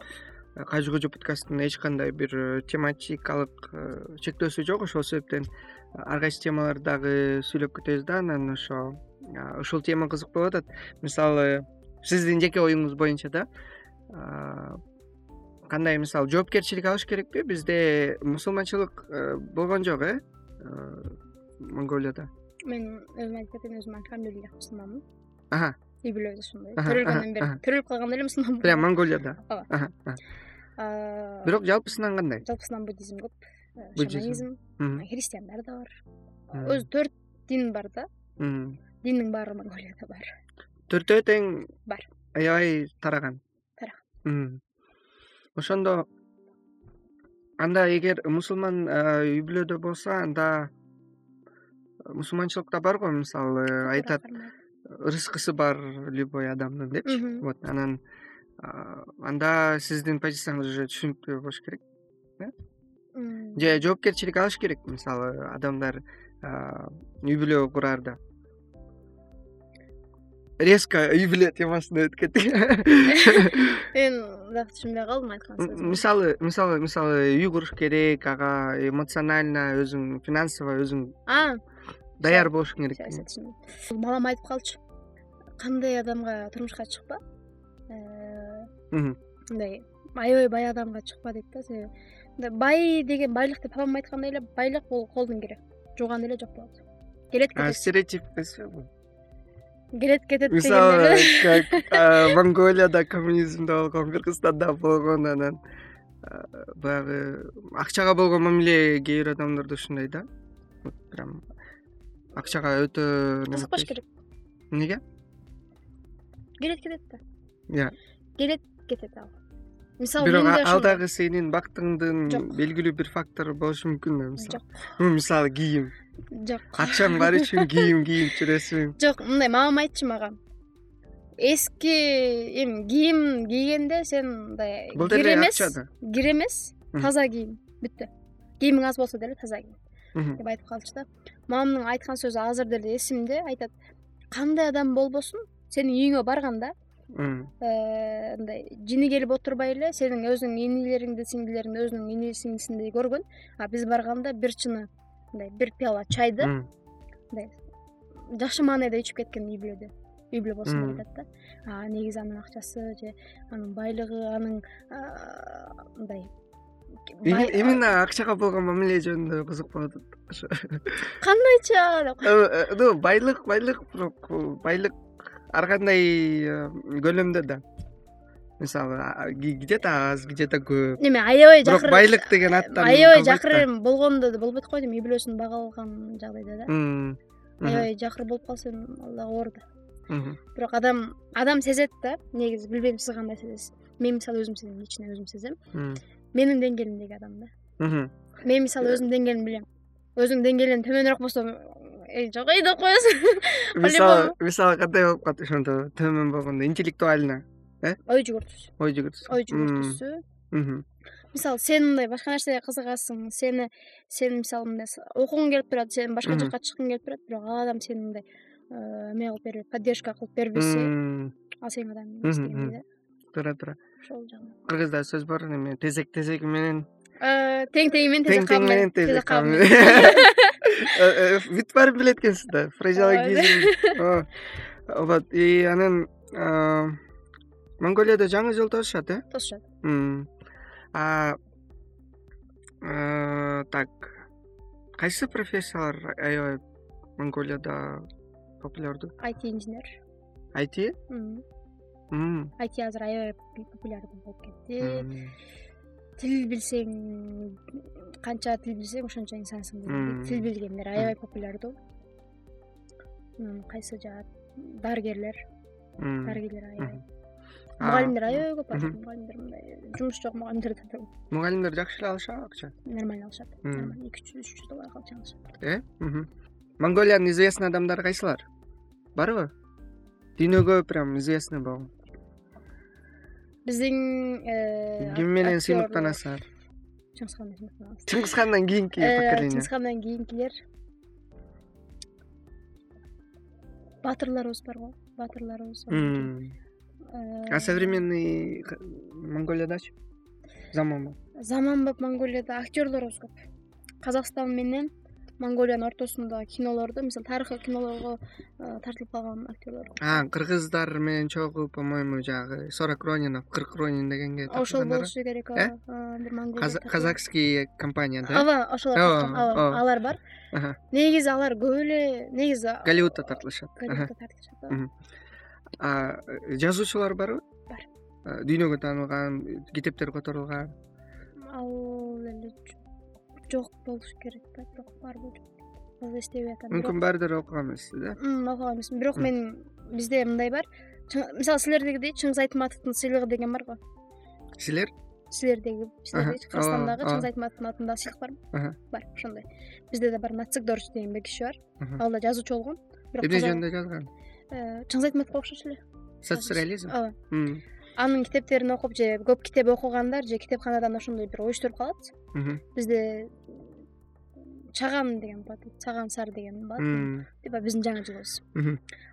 кажы кожо подкастынын эч кандай бир э, тематикалык э, чектөөсү жок. Ошол себептен ар кайсы темаларды дагы сүйлөп кетебиз да анан ошо ушул тема кызык болуп атат. Мисалы сиздин жеке оюңуз боюнча да кандай мисалы жоопкерчилик алыш керекпи? Бизде мусулманчылык э, болгон жок э монголияда. Мен өзүм айтып кетейин өзүм альхамдулиллах мусулманмын. Үй бүлөбүз ошондой төрөлгөндөн бери төрөлүп калгандан эле мусулманмын прям монголияда. Ооба бирок жалпысынан кандай? жалпысынан буддизм көп шаманизм. Христиандар да бар. Өзү төрт дин бар да. Диндин баары монголияда бар. Төртөө тең бар. аябай тараган. Тараган. Ошондо анда эгер мусулман үй бүлөдө болсо анда мусулманчылыкта бар го мисалы айтат рызкысы бар любой адамдын депчи вот анан анда сиздин позицияңыз уже түшүнүктүү болуш керек э же жоопкерчилик алыш керек мисалы адамдар үй бүлө кураарда резко үй бүлө темасына өтүп кеттик мен дагы түшүнбөй калдым айткан сөзүңүздү мисалы мисалы мисалы үй куруш керек ага эмоционально өзүң финансово өзүң даяр болушуң керек балам айтып калчу. Кандай адамга турмушка чыкпа? Э, мындай аябай бай адамга чыкпа дейт да себеби бай деген байлык деп папам айткандай эле байлык бул колдон кире жууган эле жок болот. Келет кетет. стереотип эмеспи бул келет кетет мисалы как монголияда коммунизмде болгон кыргызстанда болгон анан баягы акчага болгон мамиле кээ бир адамдарда ушундай да. Прям акчага өтө кызыкпаш керек. Эмнеге келет кетет да. Ыя келет кетет ал мисалы бирок ал дагы сенин бактыңдын белгилүү бир фактору болушу мүмкүн да мисалы? Жок. Мисалы кийим. Жок. Акчаң бар үчүн кийим кийип жүрөсүң жок мындай мамам айтчу мага. Эски эми кийим кийгенде сен мындай бул деле да. кир эмес таза кийим бүттү кийимиң аз болсо деле таза кийим деп айтып калчу да. Мамамдын айткан сөзү азыр деле эсимде айтат. Кандай адам болбосун сенин үйүңө барганда мындай жини келип отурбай эле сенин өзүңүн инилериңди сиңдилериңди өзүнүн ини сиңдисиндей көргөн. А биз барганда бир чыны мындай бир пиала чайды мындай жакшы маанайда ичип кеткен үй бүлөдө үй бүлө болсун деп айтат да негизи анын акчасы же анын байлыгы анын мындай именно акчага болгон мамиле жөнүндө кызыкпап атат ошо. Кандайча? Деп э, э, ну байлык байлык бирок байлык ар кандай э, көлөмдө да. Мисалы где то аз где то көп. Эми аябай жакыр бирок байлык деген аттан аябай жакыр болгондо да болбойт го эми үй бүлөсүн бага жагдайда да. Аябай жакыр болуп калса эми ал дагы оор да бирок адам адам сезет да негизи билбейм сиз кандай сезесиз. Мен мисалы өзүм сезем лично өзүм сезем. Менин деңгээлимдеги адам да. Мен мисалы өзүмдүн деңгээлимди билем. Өзүңдүн деңгээлиңден төмөнүрөөк болсо жок эй деп коесуң мисалы мисалы кандай болуп калат ошондо төмөн болгондо интеллектуально э? Ой жүгүртүүсү ой жүгүртүүсү ой жүгүртүүсү мисалы сен мындай башка нерсеге кызыгасың сени сен мисалы мындай окугуң келип турат сен башка жака чыккың келип турат бирок ал адам сени мындай э, эме кылып бербей поддержка кылып бербесе ал сенин адамың эмес дегендей да? Туура туура ошол жагынан. Кыргызда сөз бар эме тезек тезеги менен э, тең теңи менен тезек тең тең менен э, бүт баарын билет экенсиз да фразеологизм вот и анан монголияда жаңы жыл тосушат э? Тосушат так кайсы профессиялар аябай монголияда популярдуу айти инженер. Айти? Айти азыр аябай популярдуу болуп кетти тил билсең канча тил билсең ошончо инсансың дегендей тил билгендер аябай популярдуу. Кайсы жаат дарыгерлер. Дарыгерлер аябай. Мугалимдер аябай көп азыр мугалимдер мындай жумуш жок мугалимдер да мугалимдер жакшы эле алышабы акча. Нормально алышат. Эки жүз үч жүз долларга акча алышат. Э? Монголиянын известный адамдары кайсылар? Барбы дүйнөгө прям известный болгон биздин э, ким менен сыймыктанасыңар чыңгыз хан менен сыймыктанабыз чыңгыз хандан кийинки э, поколение чыңгыз хандан кийинкилер баатырларыбыз барго баатырларыбыз а современный монголиядачы заманбап заманбап монголияда актерлорубуз көп. Казакстан менен монголиянын ортосундагы кинолордо мисалы тарыхый кинолорго тартылып калган актерлор кыргыздар менен чогуу по моему жанагы сорок ронинов кырк ронин дегенге ошол болушу керек ооба э? бир монгол казахский компания да? Ооба ошолор ооба алар бар. Негизи алар көп эле негизи голливудда тартылышат. Голливудда тартылышат жазуучулар барбы бар. Дүйнөгө таанылган китептер которулган. Ал эле жок болушу керек да бирок барбы таза эстебей атам мүмкүн баардыр окуган эмессиз да? Окуган эмесмин бирок мен бизде мындай бар. Мисалы силердегидей чыңгыз айтматовдун сыйлыгы деген барго силер? Силердеги силердеги кыргызстандагы чыңгыз айтматовдун атындагы сыйлык барбы бар ошондой. Бизде да бар. Нацик дорж деген бир киши бар. Ал да жазуучу болгон. Бирок эмне жөнүндө жазган. Э, чыңгыз айтматовго окшош эле. Соцреализм ооба. Анын китептерин окуп же көп китеп окугандар же китепканадан ошондой бир оюштуруп калат бизде чаган деген болот цаган сар деген болот типа биздин жаңы жылыбыз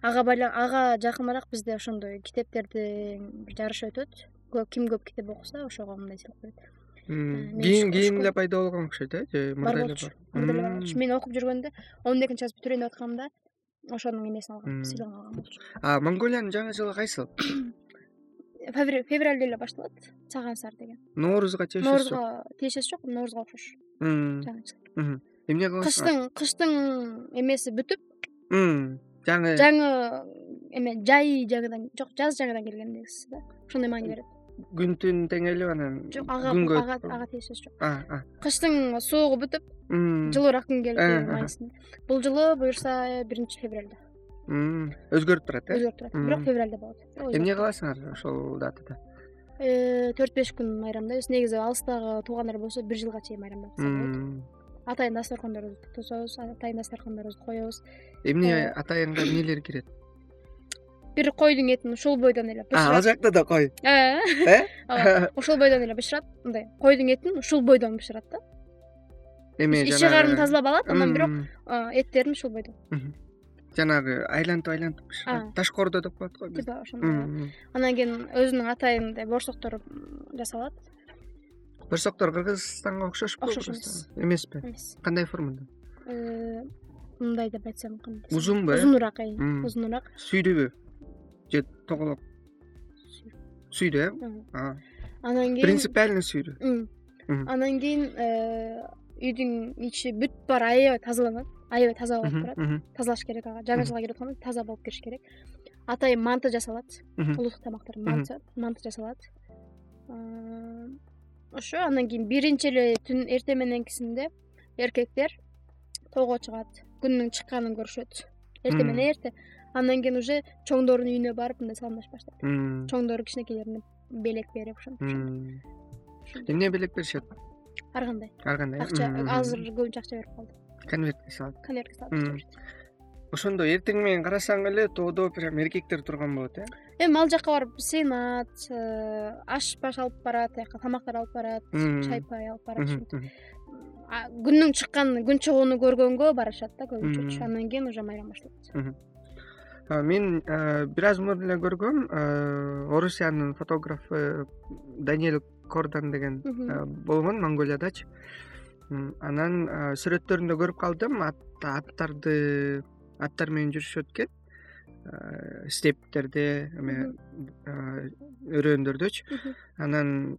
ага ага жакыныраак бизде ошондой китептердин бир жарышы өтөт. Ким көп китеп окуса ошого мындай сыйлык берет. Э, кийин кийин эле пайда болгон окшойт э же мурда эле бар. мурда эле бар болчу мен окуп жүргөндө он экинчи класс бүтүрөйүн деп атканымда ошонун эмесин алгам сыйлыгын алгам болчу. А монголиянын жаңы жылы кайсыл февралда эле башталат. Цаган сар деген. Ноорузга тиешеси жок. Ноорузга тиешеси жок ноорузга окшош. Жаңы эмне кыласың? Кыштын кыштын эмеси бүтүп жаңы жаңы эме жай жаңыдан жок жаз жаңыдан келгендей да. Ошондой маани берет. Күн түн теңелип анан жок ага ага тиешеси жок. Кыштын суугу бүтүп жылуураак күн келди э, маанисинде бул жылы буюрса биринчи февралда өзгөрүп турат э? Өзгөрүп турат. Бирок февралда болот. Эмне кыласыңар ошол датада? Э, төрт беш күн майрамдайбыз негизи алыстагы туугандар болсо бир жылга чейин майрамдап атса болот. Атайын дасторкондорубузду тособуз атайын дасторкондорубузду коебуз. Эмне э, атайынга эмнелер кирет? бир койдун этин ушул бойдон эле ал жакта да кой. Э? ооба ушул бойдон эле бышырат. Мындай койдун этин ушул бойдон бышырат да. Эме ичи карнын тазалап алат анан бирок эттерин ушул бойдон жанагы айлантып айлантып бышырат ташкоордо деп коет го типа ошондой анан кийин өзүнүн атайын мындай борсоктор жасалат. Борсоктор кыргызстанга окшошпу окшош эмес эмеспи? Эмес. Кандай формада? Э, мындай деп айтсам кандай? Узунбу э узунураак узунураак. Сүйдүүбү же тоголок сүйдүү э? Анан кийин принципиальный сүйдүү анан кийин э, үйдүн ичи бүт баары аябай тазаланат аябай таза болуп турат. тазалаш керек ага жаңы жылга келип атканда таза болуп кириш керек. Атайын манты жасалат улуттук тамактар манты жасалат. Ошо анан кийин биринчи эле түн эртең мененкисинде эркектер тоого чыгат күндүн чыкканын көрүшөт. Эртең менен эрте андан кийин уже чоңдордун үйүнө барып мындай саламдашып баштайт. Чоңдор кичинекейлерине белек берип ошентип эмне белек беришет ар кандай? Ар кандай акча азыр көбүнчө акча берип калды. Конвертке салат конвертке салып ошондо эртең менен карасаң эле тоодо прям эркектер турган болот э? Эми ал жака барып сыйнат э, аш баш алып барат тияка тамактар алып барат чай пай алып барат ушинтип күндүн чыкканын күн чыгууну көргөнгө барышат да көбүнчөчү андан кийин уже майрам башталат. Мен э, бир аз мурун эле көргөм. Э, орусиянын фотографы даниэль кордан деген болгон монголиядачы анан сүрөттөрүндө көрүп калдым. Аттарды аттар менен жүрүшөт экен стептерде эме өрөөндөрдөчү анан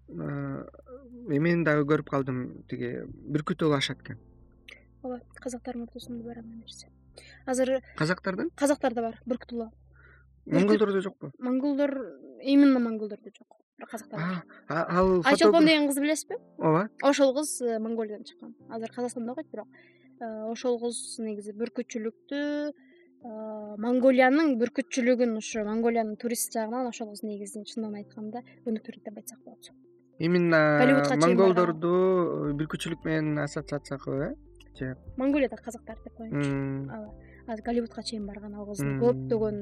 эмени дагы көрүп калдым тиги бүркүт улашат экен ооба казактардын ортосунда бар андай нерсе. Азыр казактардын? казактарда бар бүркүт улоо монголдордо жокпу? Монголдор именно монголдордо жок ал айчолпон деген кызды билесизби? Ооба. Ошол кыз э, монголиядан чыккан. Азыр казакстанда окуйт бирок э, ошол кыз негизи бүркүтчүлүктү э, монголиянын бүркүтчүлүгүн ушу монголиянын турист жагынан ошол кыз негизи чындыгын айтканда өнүктүрөт деп айтсак болот именно монголдорду бүркүтчүлүк менен ассоциация кылып э же монголиядагы казактар деп коеюнчу ооба. Азыр голливудка чейин барган ал кыз көптөгөн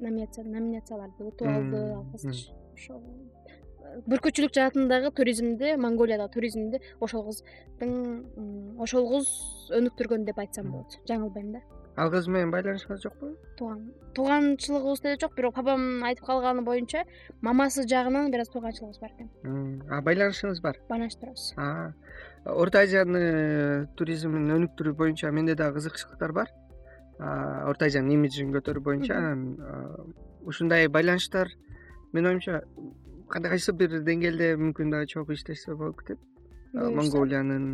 номинацияларды утуп алды ал кызчы ошол бүркүтчүлүк жаатындагы туризмди монголиядагы туризмди ошол кыздын ошол кыз өнүктүргөн деп айтсам болот жаңылбайм да ал кыз менен байланышыңыз жокпу тууган тууганчылыгыбыз деле жок бирок папам айтып калганы боюнча мамасы жагынан бир аз тууганчылыгыбыз бар экен. А байланышыңыз бар? Байланышып турабыз орто азияны туризмин өнүктүрүү боюнча менде дагы кызыкчылыктар бар орто азиянын имиджин көтөрүү боюнча анан ушундай байланыштар менин оюмча кайсы бир деңгээлде мүмкүн дагы чогуу иштешсе болуп кетет монголиянын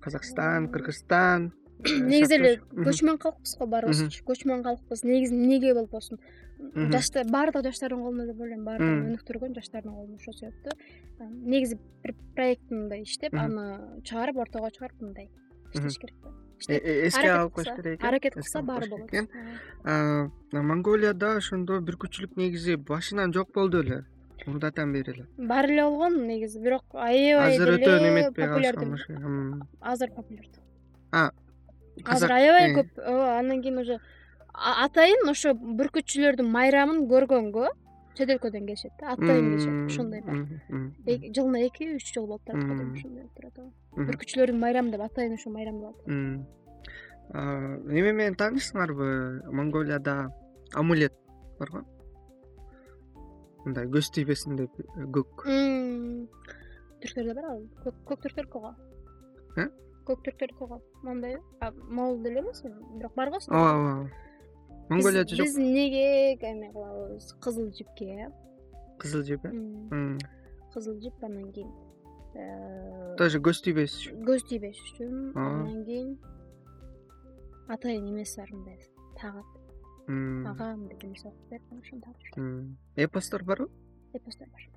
казакстан кыргызстан негизи эле көчмөн калкпыз го баарыбызчы көчмөн калкпыз негизи эмнеге болбосун жаштар баардыгы жаштардын колунда деп ойлойм. Баардыгын өнүктүргөн жаштардын колунда ошол себептүү негизи бир проекти мындай иштеп аны чыгарып ортого чыгарып мындай иштеш керек да эске алып коюш керек экен. аракет кылса баары болот. экен. Монголияда ошондо бүркүтчүлүк негизи башынан жок болду беле мурдатан бери эле. Бар эле болгон негизи бирок аябай азыр өтө неметпей калышкан азыр популярдуу. Азыр аябай көп ооба андан кийин уже атайын ошо бүркүтчүлөрдүн майрамын көргөнгө чет өлкөдөн келишет да атайын келишет ошондой бар. жылына эки үч жолу болуп турат го ошондой болуп турат ооба. Бүркүтчүлөрдүн майрамы деп атайын ошо майрамдалат неме менен таанышсыңарбы монголияда амулет бар го. Мындай көз тийбесин деп көк. Түрктөрдө бар ал көк түрктөрдүкү го э? Көк түрктөрдүкү го мондай могул деле эмес бирок бар го ооба ооба монголияда жок. биз эмнеге эме кылабыз? Кызыл жипке. Кызыл жип э? Кызыл жип андан кийин э, тоже көз тийбеш үчүн? Көз тийбеш үчүн. Андан кийин атайын эмеси бар мындай тагат ага мындай нерсе окуп берип анан ошону тагып жүрөт эпостор барбы эпостор бар.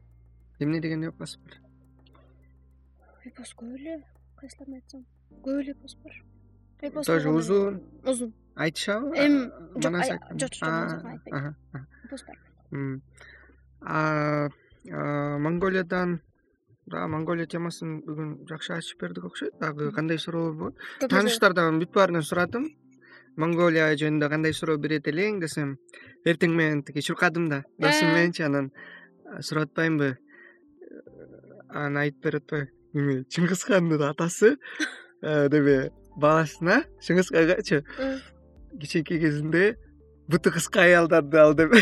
Эмне деген эпос бар эпос көп эле кайсыларын айтсам. Көп эле эпос бар тоже узун. Узун. Айтышабы? Эми жок жок жок айтпайт монголиядан дагы монголия темасын бүгүн жакшы ачып бердик окшойт. Дагы кандай суроолор болот? Тааныштардан бүт баарынан сурадым монголия жөнүндө кандай суроо берет элең десем эртең менен тиги чуркадым да досум э. мененчи анан сурап атпаймынбы анан айтып берип атпайбы эме чыңгыз хандын атасы неме баласына чыңгыз хангачы кичинекей кезинде буту кыска аялдарды ал деп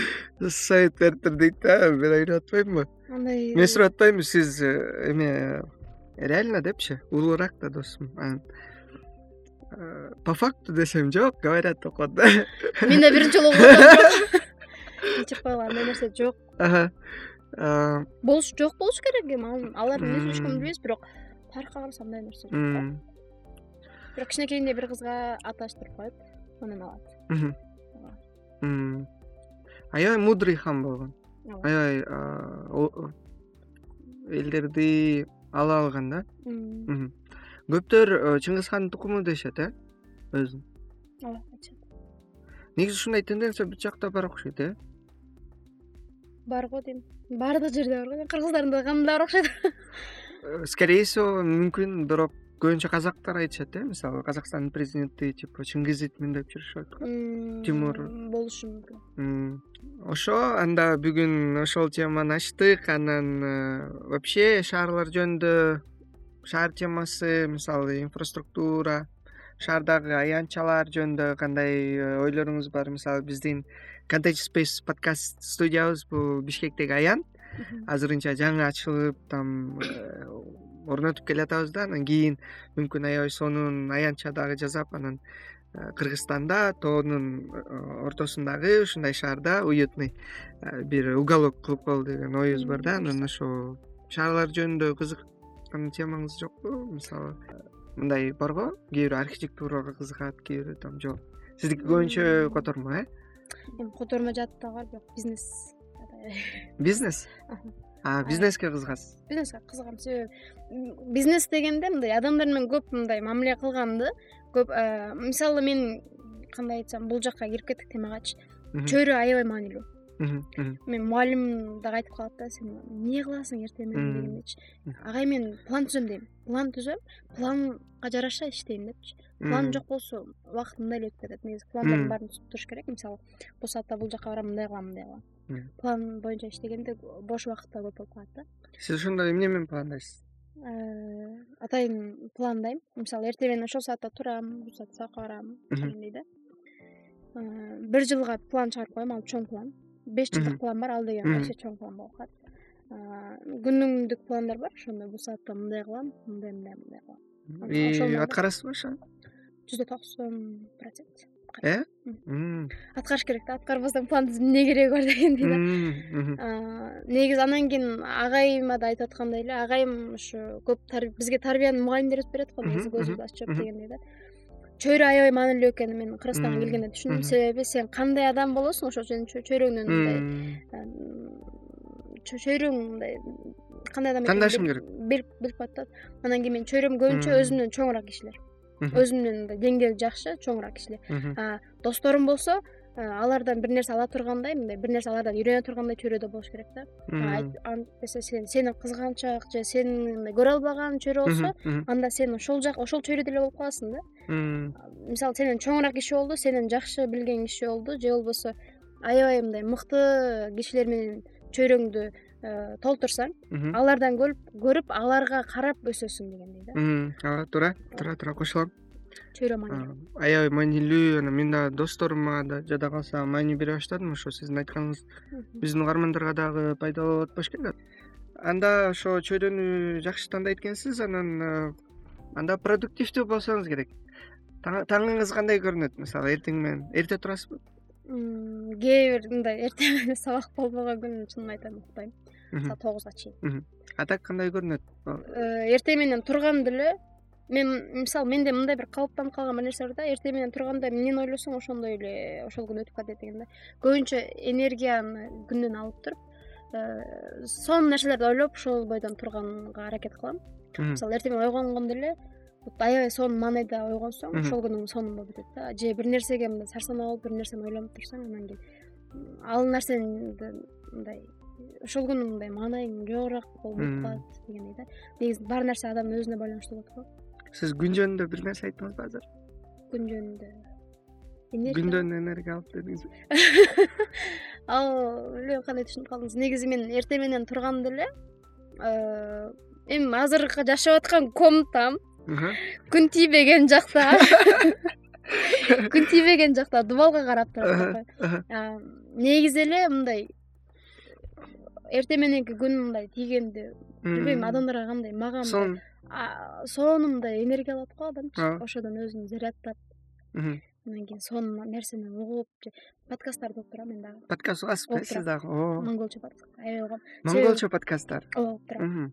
совет бериптир дейт да мен ойлоп атпаймынбы андай мен сурап атпаймынбы сиз э, эме реально депчи? Улуураак да досум анан э, по факту десем жок говорят деп да. Мен да биринчи жолу угуп атам кечирип койгула андай нерсе жок. Болуш жок болуш керек эми алар эмне сүйлөшкөнүн билбейбиз бирок тарыхка карасак андай нерсе жок да бирок кичинекейинде бир кызга аташтырып коет анан алат. Аябай мудрый хан болгон. Аябай элдерди ала алган да? Көптөр э, чыңгыз хандын тукуму дешет э өзүн? Ооба айтышат негизи ушундай тенденция бүт жакта бар окшойт э? Бар го дейм. Баардык жерде бар го. Дейм кыргыздардын да кандында бар окшойт. Э, скорее всего мүмкүн бирок көбүнчө казактар айтышат э мисалы казакстандын президенти типа чыңгызитмин деп жүрүшөт го тимур. болушу мүмкүн. Ошо анда бүгүн ошол теманы ачтык анан э, вообще шаарлар жөнүндө шаар темасы мисалы инфраструктура шаардагы аянтчалар жөнүндө кандай э, ойлоруңуз бар? Мисалы биздин контеч space подкаст студиябыз бул бишкектеги аян. Азырынча жаңы ачылып там э, орнотуп келатабыз да. Анан кийин мүмкүн аябай сонун аянтча дагы жасап анан э, кыргызстанда тоонун э, ортосундагы ушундай шаарда уютный э, бир уголок кылып коелу деген оюбуз бар да. Анан ошо шаарлар жөнүндө кызыккан темаңыз жокпу. Мисалы мындай барго кээ бирөө архитектурага кызыгат кээ бирөө там жок. Сиздики көбүнчө котормо э? Эми котормо жааты дагы бар бирок бизнес? Бизнес бизнеске кызыгасыз бизнеске кызыгам себеби бизнес дегенде мындай адамдар менен көп мындай мамиле кылганды. Көп мисалы мен кандай айтсам бул жака кирип кеттик темагачы чөйрө аябай маанилүү. Мен мугалим дагы айтып калат да сен эмне кыласың эртең менен дегендечи агай мен план түзөм дейм. План түзөм планга жараша иштейм депчи. План жок болсо убакыт мындай эле өтүп кетет. Негизи пландардын баарын түзүп туруш керек. Мисалы бул саатта бул жака барам мындай кылам мындай кылам план боюнча иштегенде бош убакыт да көп болуп калат да. Сиз ошондо эмне менен пландайсыз? Э, атайын пландайм. Мисалы эртең менен ошол саатта турам бул саатта сабакка барам дегендей да. Э, бир жылга план чыгарып коем ал чоң план. Беш жылдык план бар ал деген вообще чоң план болуп калат. Э, күнүмдүк пландар бар. Ошондо бул саатта мындай кылам мындай мындай мындай кылам. И аткарасызбы ошону? Жүздө токсон процент э? Аткарыш керек да аткарбасаң план түзүп эмне кереги бар дегендей да. негизи анан кийин агайыма да айтып аткандай эле агайым ушу көп бизге тарбияны мугалимдер өтүп берет го негизи көзүбүздү ачып дегендей да. Чөйрө аябай маанилүү экенин мен кыргызстанга келгенде түшүндүм. себеби сен кандай адам болосуң ошо сенин чөйрөңдөн мындай чөйрөң мындай кандай адам тандашым керек? билип коет да анан кийин менин чөйрөм көбүнчө өзүмдөн чоңураак кишилер өзүм менен мындай деңгээли жакшы чоңураак кишилер досторум болсо алардан бир нерсе ала тургандай мындай бир нерсе алардан үйрөнө тургандай чөйрөдө болуш керек да. Антесе сен сени кызганчак же сени мындай көрө албаган чөйрө болсо анда сен ошол жак ошол чөйрөдө эле болуп каласың да. Мисалы сенден чоңураак киши болду сенден жакшы билген киши болду же болбосо аябай мындай мыкты кишилер менен чөйрөңдү толтурсаң алардан көрүп аларга карап өсөсүң дегендей да. Ооба туура туура туура кошулам. Чөйрө маани аябай маанилүү анан мен дагы досторум мага да жада калса маани бере баштадым ошо сиздин айтканыңыз. Биздин угармандарга дагы пайдалуу болот болуш керек анда ошо чөйрөнү жакшы тандайт экенсиз анан э, анда продуктивдүү болсоңуз керек. Таңыңыз кандай көрүнөт? Мисалы эртең менен эрте турасызбы? Кээ бир мындай эртең менен сабак болбогон күн чынын айтайын укпайм мисалы тогузга чейин а так кандай көрүнөт? Э, эртең менен турганда эле мен мисалы менде мындай бир калыптанып калган бир нерсе бар да эртең менен турганда эмнени ойлосоң ошондой эле ошол күн өтүп катат деген да. Көбүнчө энергияны күндөн алып туруп э, сонун нерселерди ойлоп ошол бойдон турганга аракет кылам. Мисалы эртең менен ойгонгондо эле аябай сонун маанайда ойгонсоң ошол күнүң сонун болуп кетет да. Же бир нерсеге мындай сарсанаа болуп бир нерсени ойлонуп турсаң анан кийин ал нерсени мындай ошол күнү мындай маанайың жогорак болуп калат дегендей да. Негизи баары нерсе адамдын өзүнө байланыштуу болот го. Сиз күн жөнүндө бир нерсе айттыңызбы азыр? Күн жөнүндө. Күндөн энергия алып дедиңизби ал билбейм кандай түшүнүп калдыңыз? Негизи мен эртең менен турганда эле э, эми азыркы жашап аткан комнатам күн тийбеген жакта. Күн тийбеген жакта дубалга карап турат негизи эле мындай эртең мененки күн мындай тийгенде билбейм адамдарга кандай мага сонун мындай энергия алат го адамчы ошодон өзүн заряддап анан кийин сонун нерсени угуп же подкасттарды угуп турам мен дагы. Подкаст угасызбы сиз дагы. О. Монголчо подкаст аябай угам монголчо подкасттар. ооба угуп турам.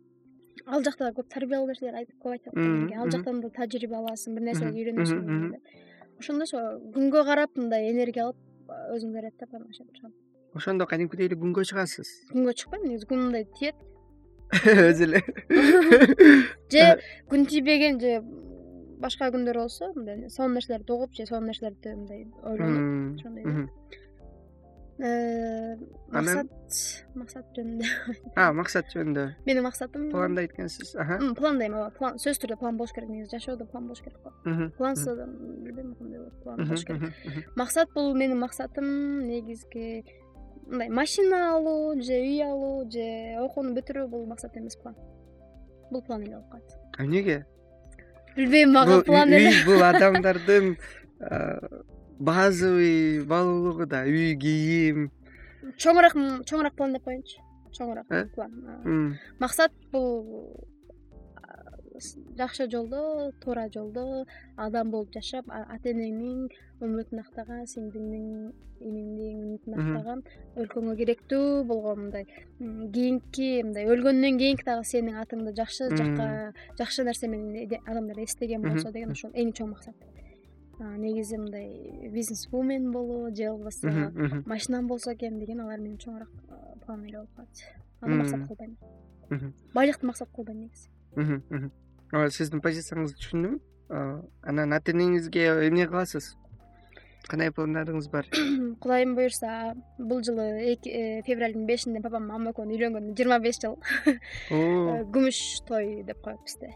Ал жакта көп тарбиялуу нерселер көп айтып аткан ал жактан да тажрыйба аласың бир нерселерди үйрөнөсүң ошондо ошо күнгө карап мындай энергия алып өзүмдү заряддап анан ошентип чыгам ошондо кадимкидей эле күнгө чыгасыз? Күнгө чыкпайм негизи күн мындай тиет. Өзү эле. Же күн тийбеген же башка күндөр болсо мындай сонун нерселерди угуп же сонун нерселерди мындай ойлонуп ошондой э, максат максат жөнүндө. Максат жөнүндө. Менин максатым пландайт экенсиз пландайм ооба. Сөзсүз түрдө план болуш керек негизи. Жашоодо план болуш керек го плансыз адам билбейм кандай болот план болуш керек. максат бул менин максатым негизги мындай машина алуу же үй алуу же окууну бүтүрүү бул максат эмес план. Бул план эле болуп калат. Эмнеге билбейм мага план эле. үй бул адамдардын базовый баалуулугу да үй кийим. Чоңураак чоңураак план деп коеюнчу. Чоңураак э? план максат бул жакшы жолдо туура жолдо адам болуп жашап ата энеңдин үмүтүн актаган сиңдиңдин иниңдин үмүтүн актаган өлкөңө керектүү болгон мындай кийинки мындай өлгөндөн кийинки дагы сенин атыңды жакшы жакка жакшы нерсе менен адамдар эстеген болсо деген ошол эң чоң максат. Негизи мындай бизнес вумен болуу же болбосо машинам болсо экен деген алар менин чоңураак план эле болуп калат аны максат кылбайм. Байлыкты максат кылбайм негизи ооба сиздин позицияңызды түшүндүм. Анан ата энеңизге эмне кыласыз кандай пландарыңыз бар? Кудайым буюрса бул жылы э, февралдын бешинде папам мамам экөө үйлөнгөнүнө жыйырма беш жыл э, күмүш той деп коет бизде.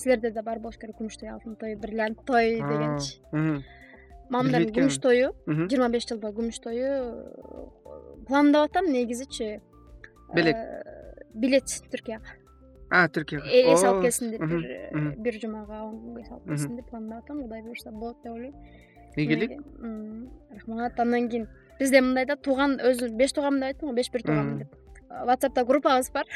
Силерде да бар болуш керек күмүш той алтын той бриллиант той дегенчи. мамамдардын күмүш тою жыйырма беш жылдык күмүш тою пландап атам негизичи белек билет түркияга түркияга э, эс алып келсин деп бир жумага он күнгө эс алып келсин деп пландап атам кудай буюрса болот деп ойлойм. Ийгилик рахмат андан кийин бизде мындай да тууган өзү беш тууганмын деп айттым го беш бир тууганмын деп. Ватсапта группабыз бар.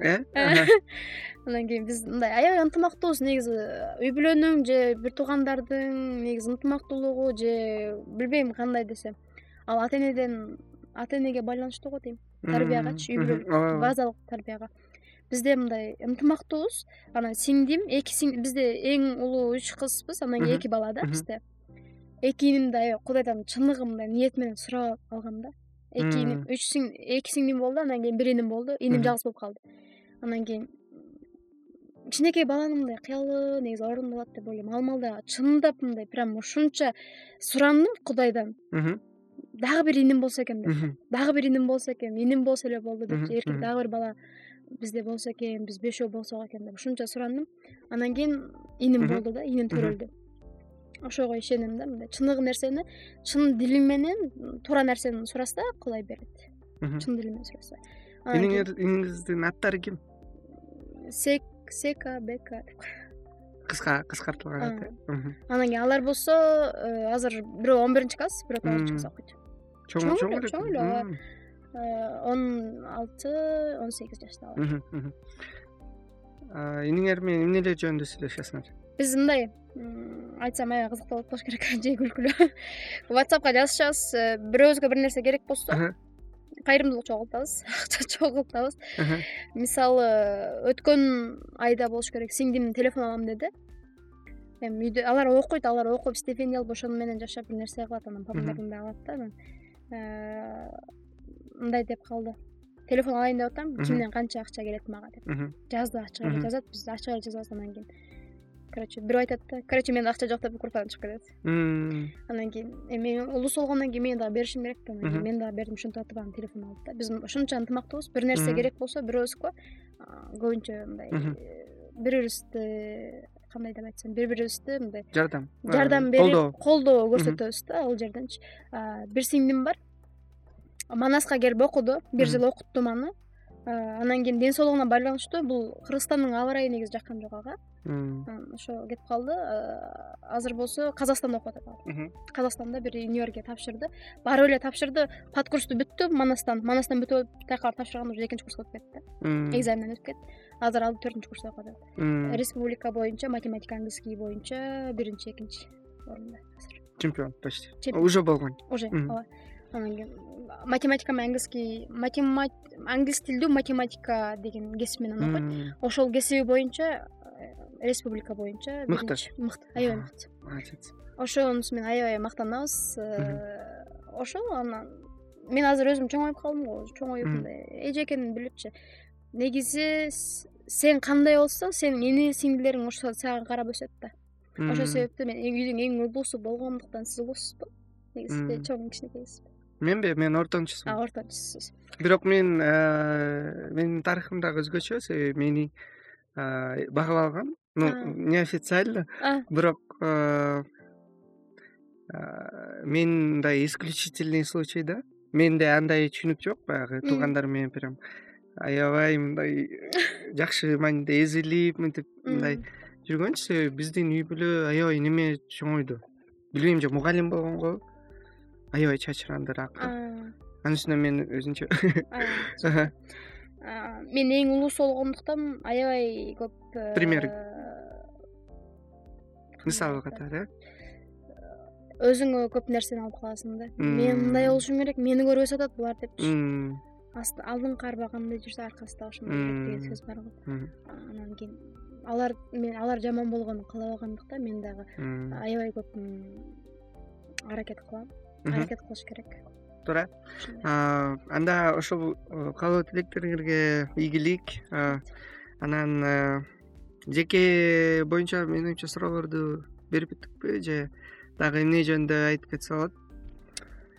Э? Андан кийин биз мындай аябай ынтымактуубуз негизи үй бүлөнүң же бир туугандардын негизи ынтымактуулугу же билбейм кандай десем ал ата энеден ата энеге байланыштуу го дейм тарбиягачы үй бүлө базалык тарбияга бизде мындай ынтымактуубуз анан сиңдим эки бизде эң улуу үч кызбыз андан кийин эки бала да бизде. Эки инимди аябай кудайдан чыныгы мындай ниет менен сурап алгам да. Эки иним үч эки сиңдим болду андан кийин бир иним болду иним жалгыз болуп калды. Анан кийин кичинекей баланын мындай кыялы негизи орундалат деп ойлойм. Ал маалда чындап мындай прям ушунча сурандым кудайдан. Дагы бир иним болсо экен деп. Дагы бир иним болсо экен иним болсо эле болду депчи эркек дагы бир бала бизде болсо экен биз бешөө болсок экен деп ушунча сурандым. Анан кийин иним болду да иним төрөлдү. Ошого ишенем да мындай чыныгы нерсени чын дили менен туура нерсени сураса кудай берет. Чын дили менен сураса. Иниңиздин аттары ким? Сек сека бека деп. Кыска кыскартылган аты. Анан кийин алар болсо э, азыр бирөө он биринчи класс бирөө тогузунчу класс окуйт чоң чоң эле чоң эле ооба он алты он сегиз жашта иниңер менен эмнелер жөнүндө сүйлөшөсүңөр? Биз мындай айтсам аябай кызыктуу болот болуш керек же күлкүлүү ватсапка жазышабыз э, бирөөбүзгө бир нерсе керек болсо кайрымдуулук чогултабыз акча чогултабыз. Мисалы өткөн айда болуш керек сиңдим телефон алам деди эми үйдө алар окуйт алар окуп стипендия алып ошону менен жашап бир нерсе кылат анан папамдардан да алат да анан. Э, мындай деп калды. Телефон алайын деп атам кимден канча акча келет мага деп. Жазды ачык эле жазат биз ачык эле жазабыз анан кийин. Короче бирөө айтат да короче менде акча жок деп укуртан чыгып кетет. Анан кийин эми улуу болгондон кийин мен дагы беришим керек да анан кийин мен дагы бердим ушинтип атып анан телефон алды да. Биз ушунча ынтымактуубуз бир нерсе керек болсо бирөөбүзгө көбүнчө мындай бири бирибизди кандай деп айтсам бири бирибизди мындай жардам жардам берип колдоо. колдоо көрсөтөбүз да ал жерденчи бир сиңдим бар манаска келип окуду. бир жыл окуттум аны. Анан кийин ден соолугуна байланыштуу бул кыргызстандын аба ырайы негизи жаккан жок ага. Ошо кетип калды. Азыр болсо казакстанда окуп атат ал казакстанда бир универге тапшырды. Барып эле тапшырды. Пат курсту бүттү манастан. Манастан бүтүп алып тияка барып тапшырганда уже экинчи курска өтүп кетти да экзаменен өтүп кетти азыр ал төртүнчү курста окуп атат. Республика боюнча математика английский боюнча биринчи экинчи орунда. Азыр. Чемпион почти. Уже болгон. Уже ооба математика менен английский англис тилдүү математика деген кесип менен окуйт ошол кесиби боюнча э, республика боюнча мыкты. Мыкты аябай мыкты. Молодец ошонусу менен аябай мактанабыз. Э, ошол анан мен азыр өзүм чоңоюп калдым го чоңоюп мындай эже билипчи негизи сен кандай болсоң сенин ини сиңдилериң ошо сага карап өсөт да. Ошол себептен мен үйдүн эң улуусу болгондуктан сиз улуусузбу негизи чоң кичинекейсизби менби мен ортончусумун ортончусусуз. Бирок мен э, менин тарыхым дагы өзгөчө себеби мени э, багып алган ну неофициально. Бирок э, мен мындай исключительный случай да. Менде андай түшүнүк жок баягы. Туугандарым менен прям аябай мындай жакшы мааниде эзилип мынтип мындай жүргөнчү себеби биздин үй бүлө аябай неме чоңойду. Билбейм же мугалим болгонго аябай чачырандыраак анын үстүнө мен өзүнчө. Мен эң улуусу болгондуктан аябай көп э, пример. Мисал катары. Э өзүңө көп нерсени алып каласың да. Мен мындай болушум керек мени көрүп атат булар депчи алдыңкы арба кандай жүрсө аркасы да ошондой жүрөт деген сөз бар го анан кийин алар мен алар жаман болгонун каалабагандыктан мен дагы аябай көп аракет кылам аракет кылыш керек. Туура. Анда ошол э, каалоо тилектериңерге ийгилик анан э, жеке боюнча менин оюмча суроолорду берип бүттүкпү же дагы эмне жөнүндө айтып кетсе болот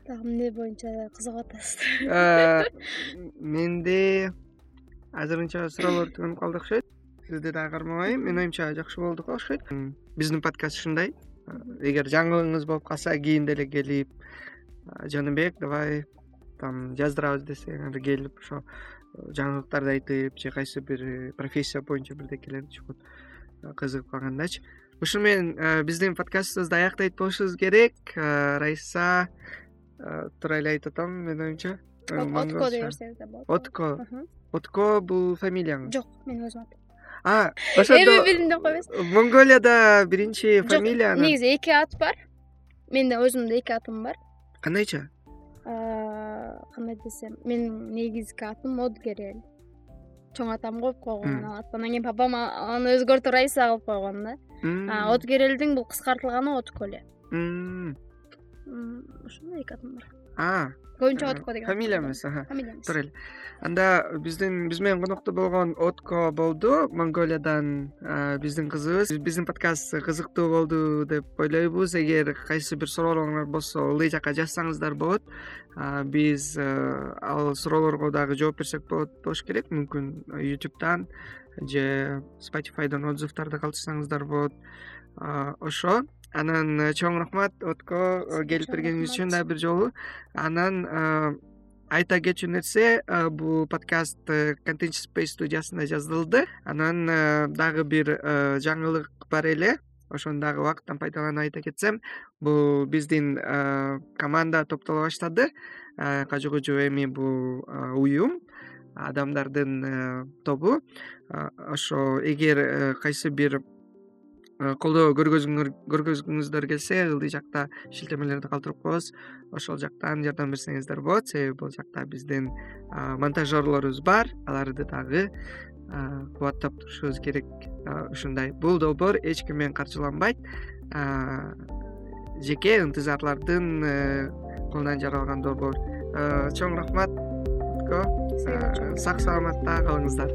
дагы эмне боюнча кызыгып атасыздар менде азырынча суроолор түгөнүп калды окшойт сизди дагы кармабайын менин оюмча жакшы болду го окшойт биздин подкаст ушундай эгер жаңылыгыңыз болуп калса кийин деле келип жаныбек давай там жаздырабыз десеңер келип ошо э, жаңылыктарды айтып же кайсы бир э, профессия боюнча бирдекелерди чогуу э, кызыгып калгандачы. Ушуну менен биздин подкастыбызды аяктайт болушубуз керек. Райса туура эле айтып атамбы менин оюмча. Отко дей берсеңиз да болот отко. Отко бул фамилияңыз? Жок менин өзүмдүн атым ошондо эми билдим деп койбойсузбу монголияда биринчи фамилия негизи эки ат бар. Менин өзүмдүн эки атым бар. Кандайча? Кандай десем менин негизги атым одгерел чоң атам коюп койгон. Ал атты анан кийин папам аны өзгөртүп райса кылып койгон да. Одгерелдин бул кыскартылганы отко эле ошондой эки атым бар көбүнчө отко деген фамилия эмес фамилия эмес туура эле анда биздин биз менен конокто болгон отко болду. Монголиядан биздин кызыбыз. Биздин подкаст кызыктуу болду деп ойлойбуз. Эгер кайсы бир суроолоруңар болсо ылдый жакка жазсаңыздар болот. Биз ал суроолорго дагы жооп берсек болот болуш керек. Мүмкүн ютубтан же спатifайдан отзывдарды калтырсаңыздар болот. Ошо анан э, чоң рахмат отко э, келип бергениңиз үчүн дагы бир жолу. Анан э, айта кетчү нерсе бул подкаст контент space студиясында жазылды. Анан дагы бир жаңылык бар эле. Ошону дагы убакыттан пайдаланып айта кетсем бул биздин команда топтоло баштады. Кажы эми бул уюм адамдардын тобу. Ошо эгер кайсы бир колдоо көргөзгүңүздөр келсе ылдый жакта шилтемелерди калтырып коебуз. Ошол жактан жардам берсеңиздер болот. Себеби бул жакта биздин монтажерлорубуз бар. Аларды дагы кубаттап турушубуз керек ушундай. Бул долбоор эч ким менен каржыланбайт жеке ынтызарлардын э, колунан жаралган долбоор. Э, чоң рахмат. Сак саламатта калыңыздар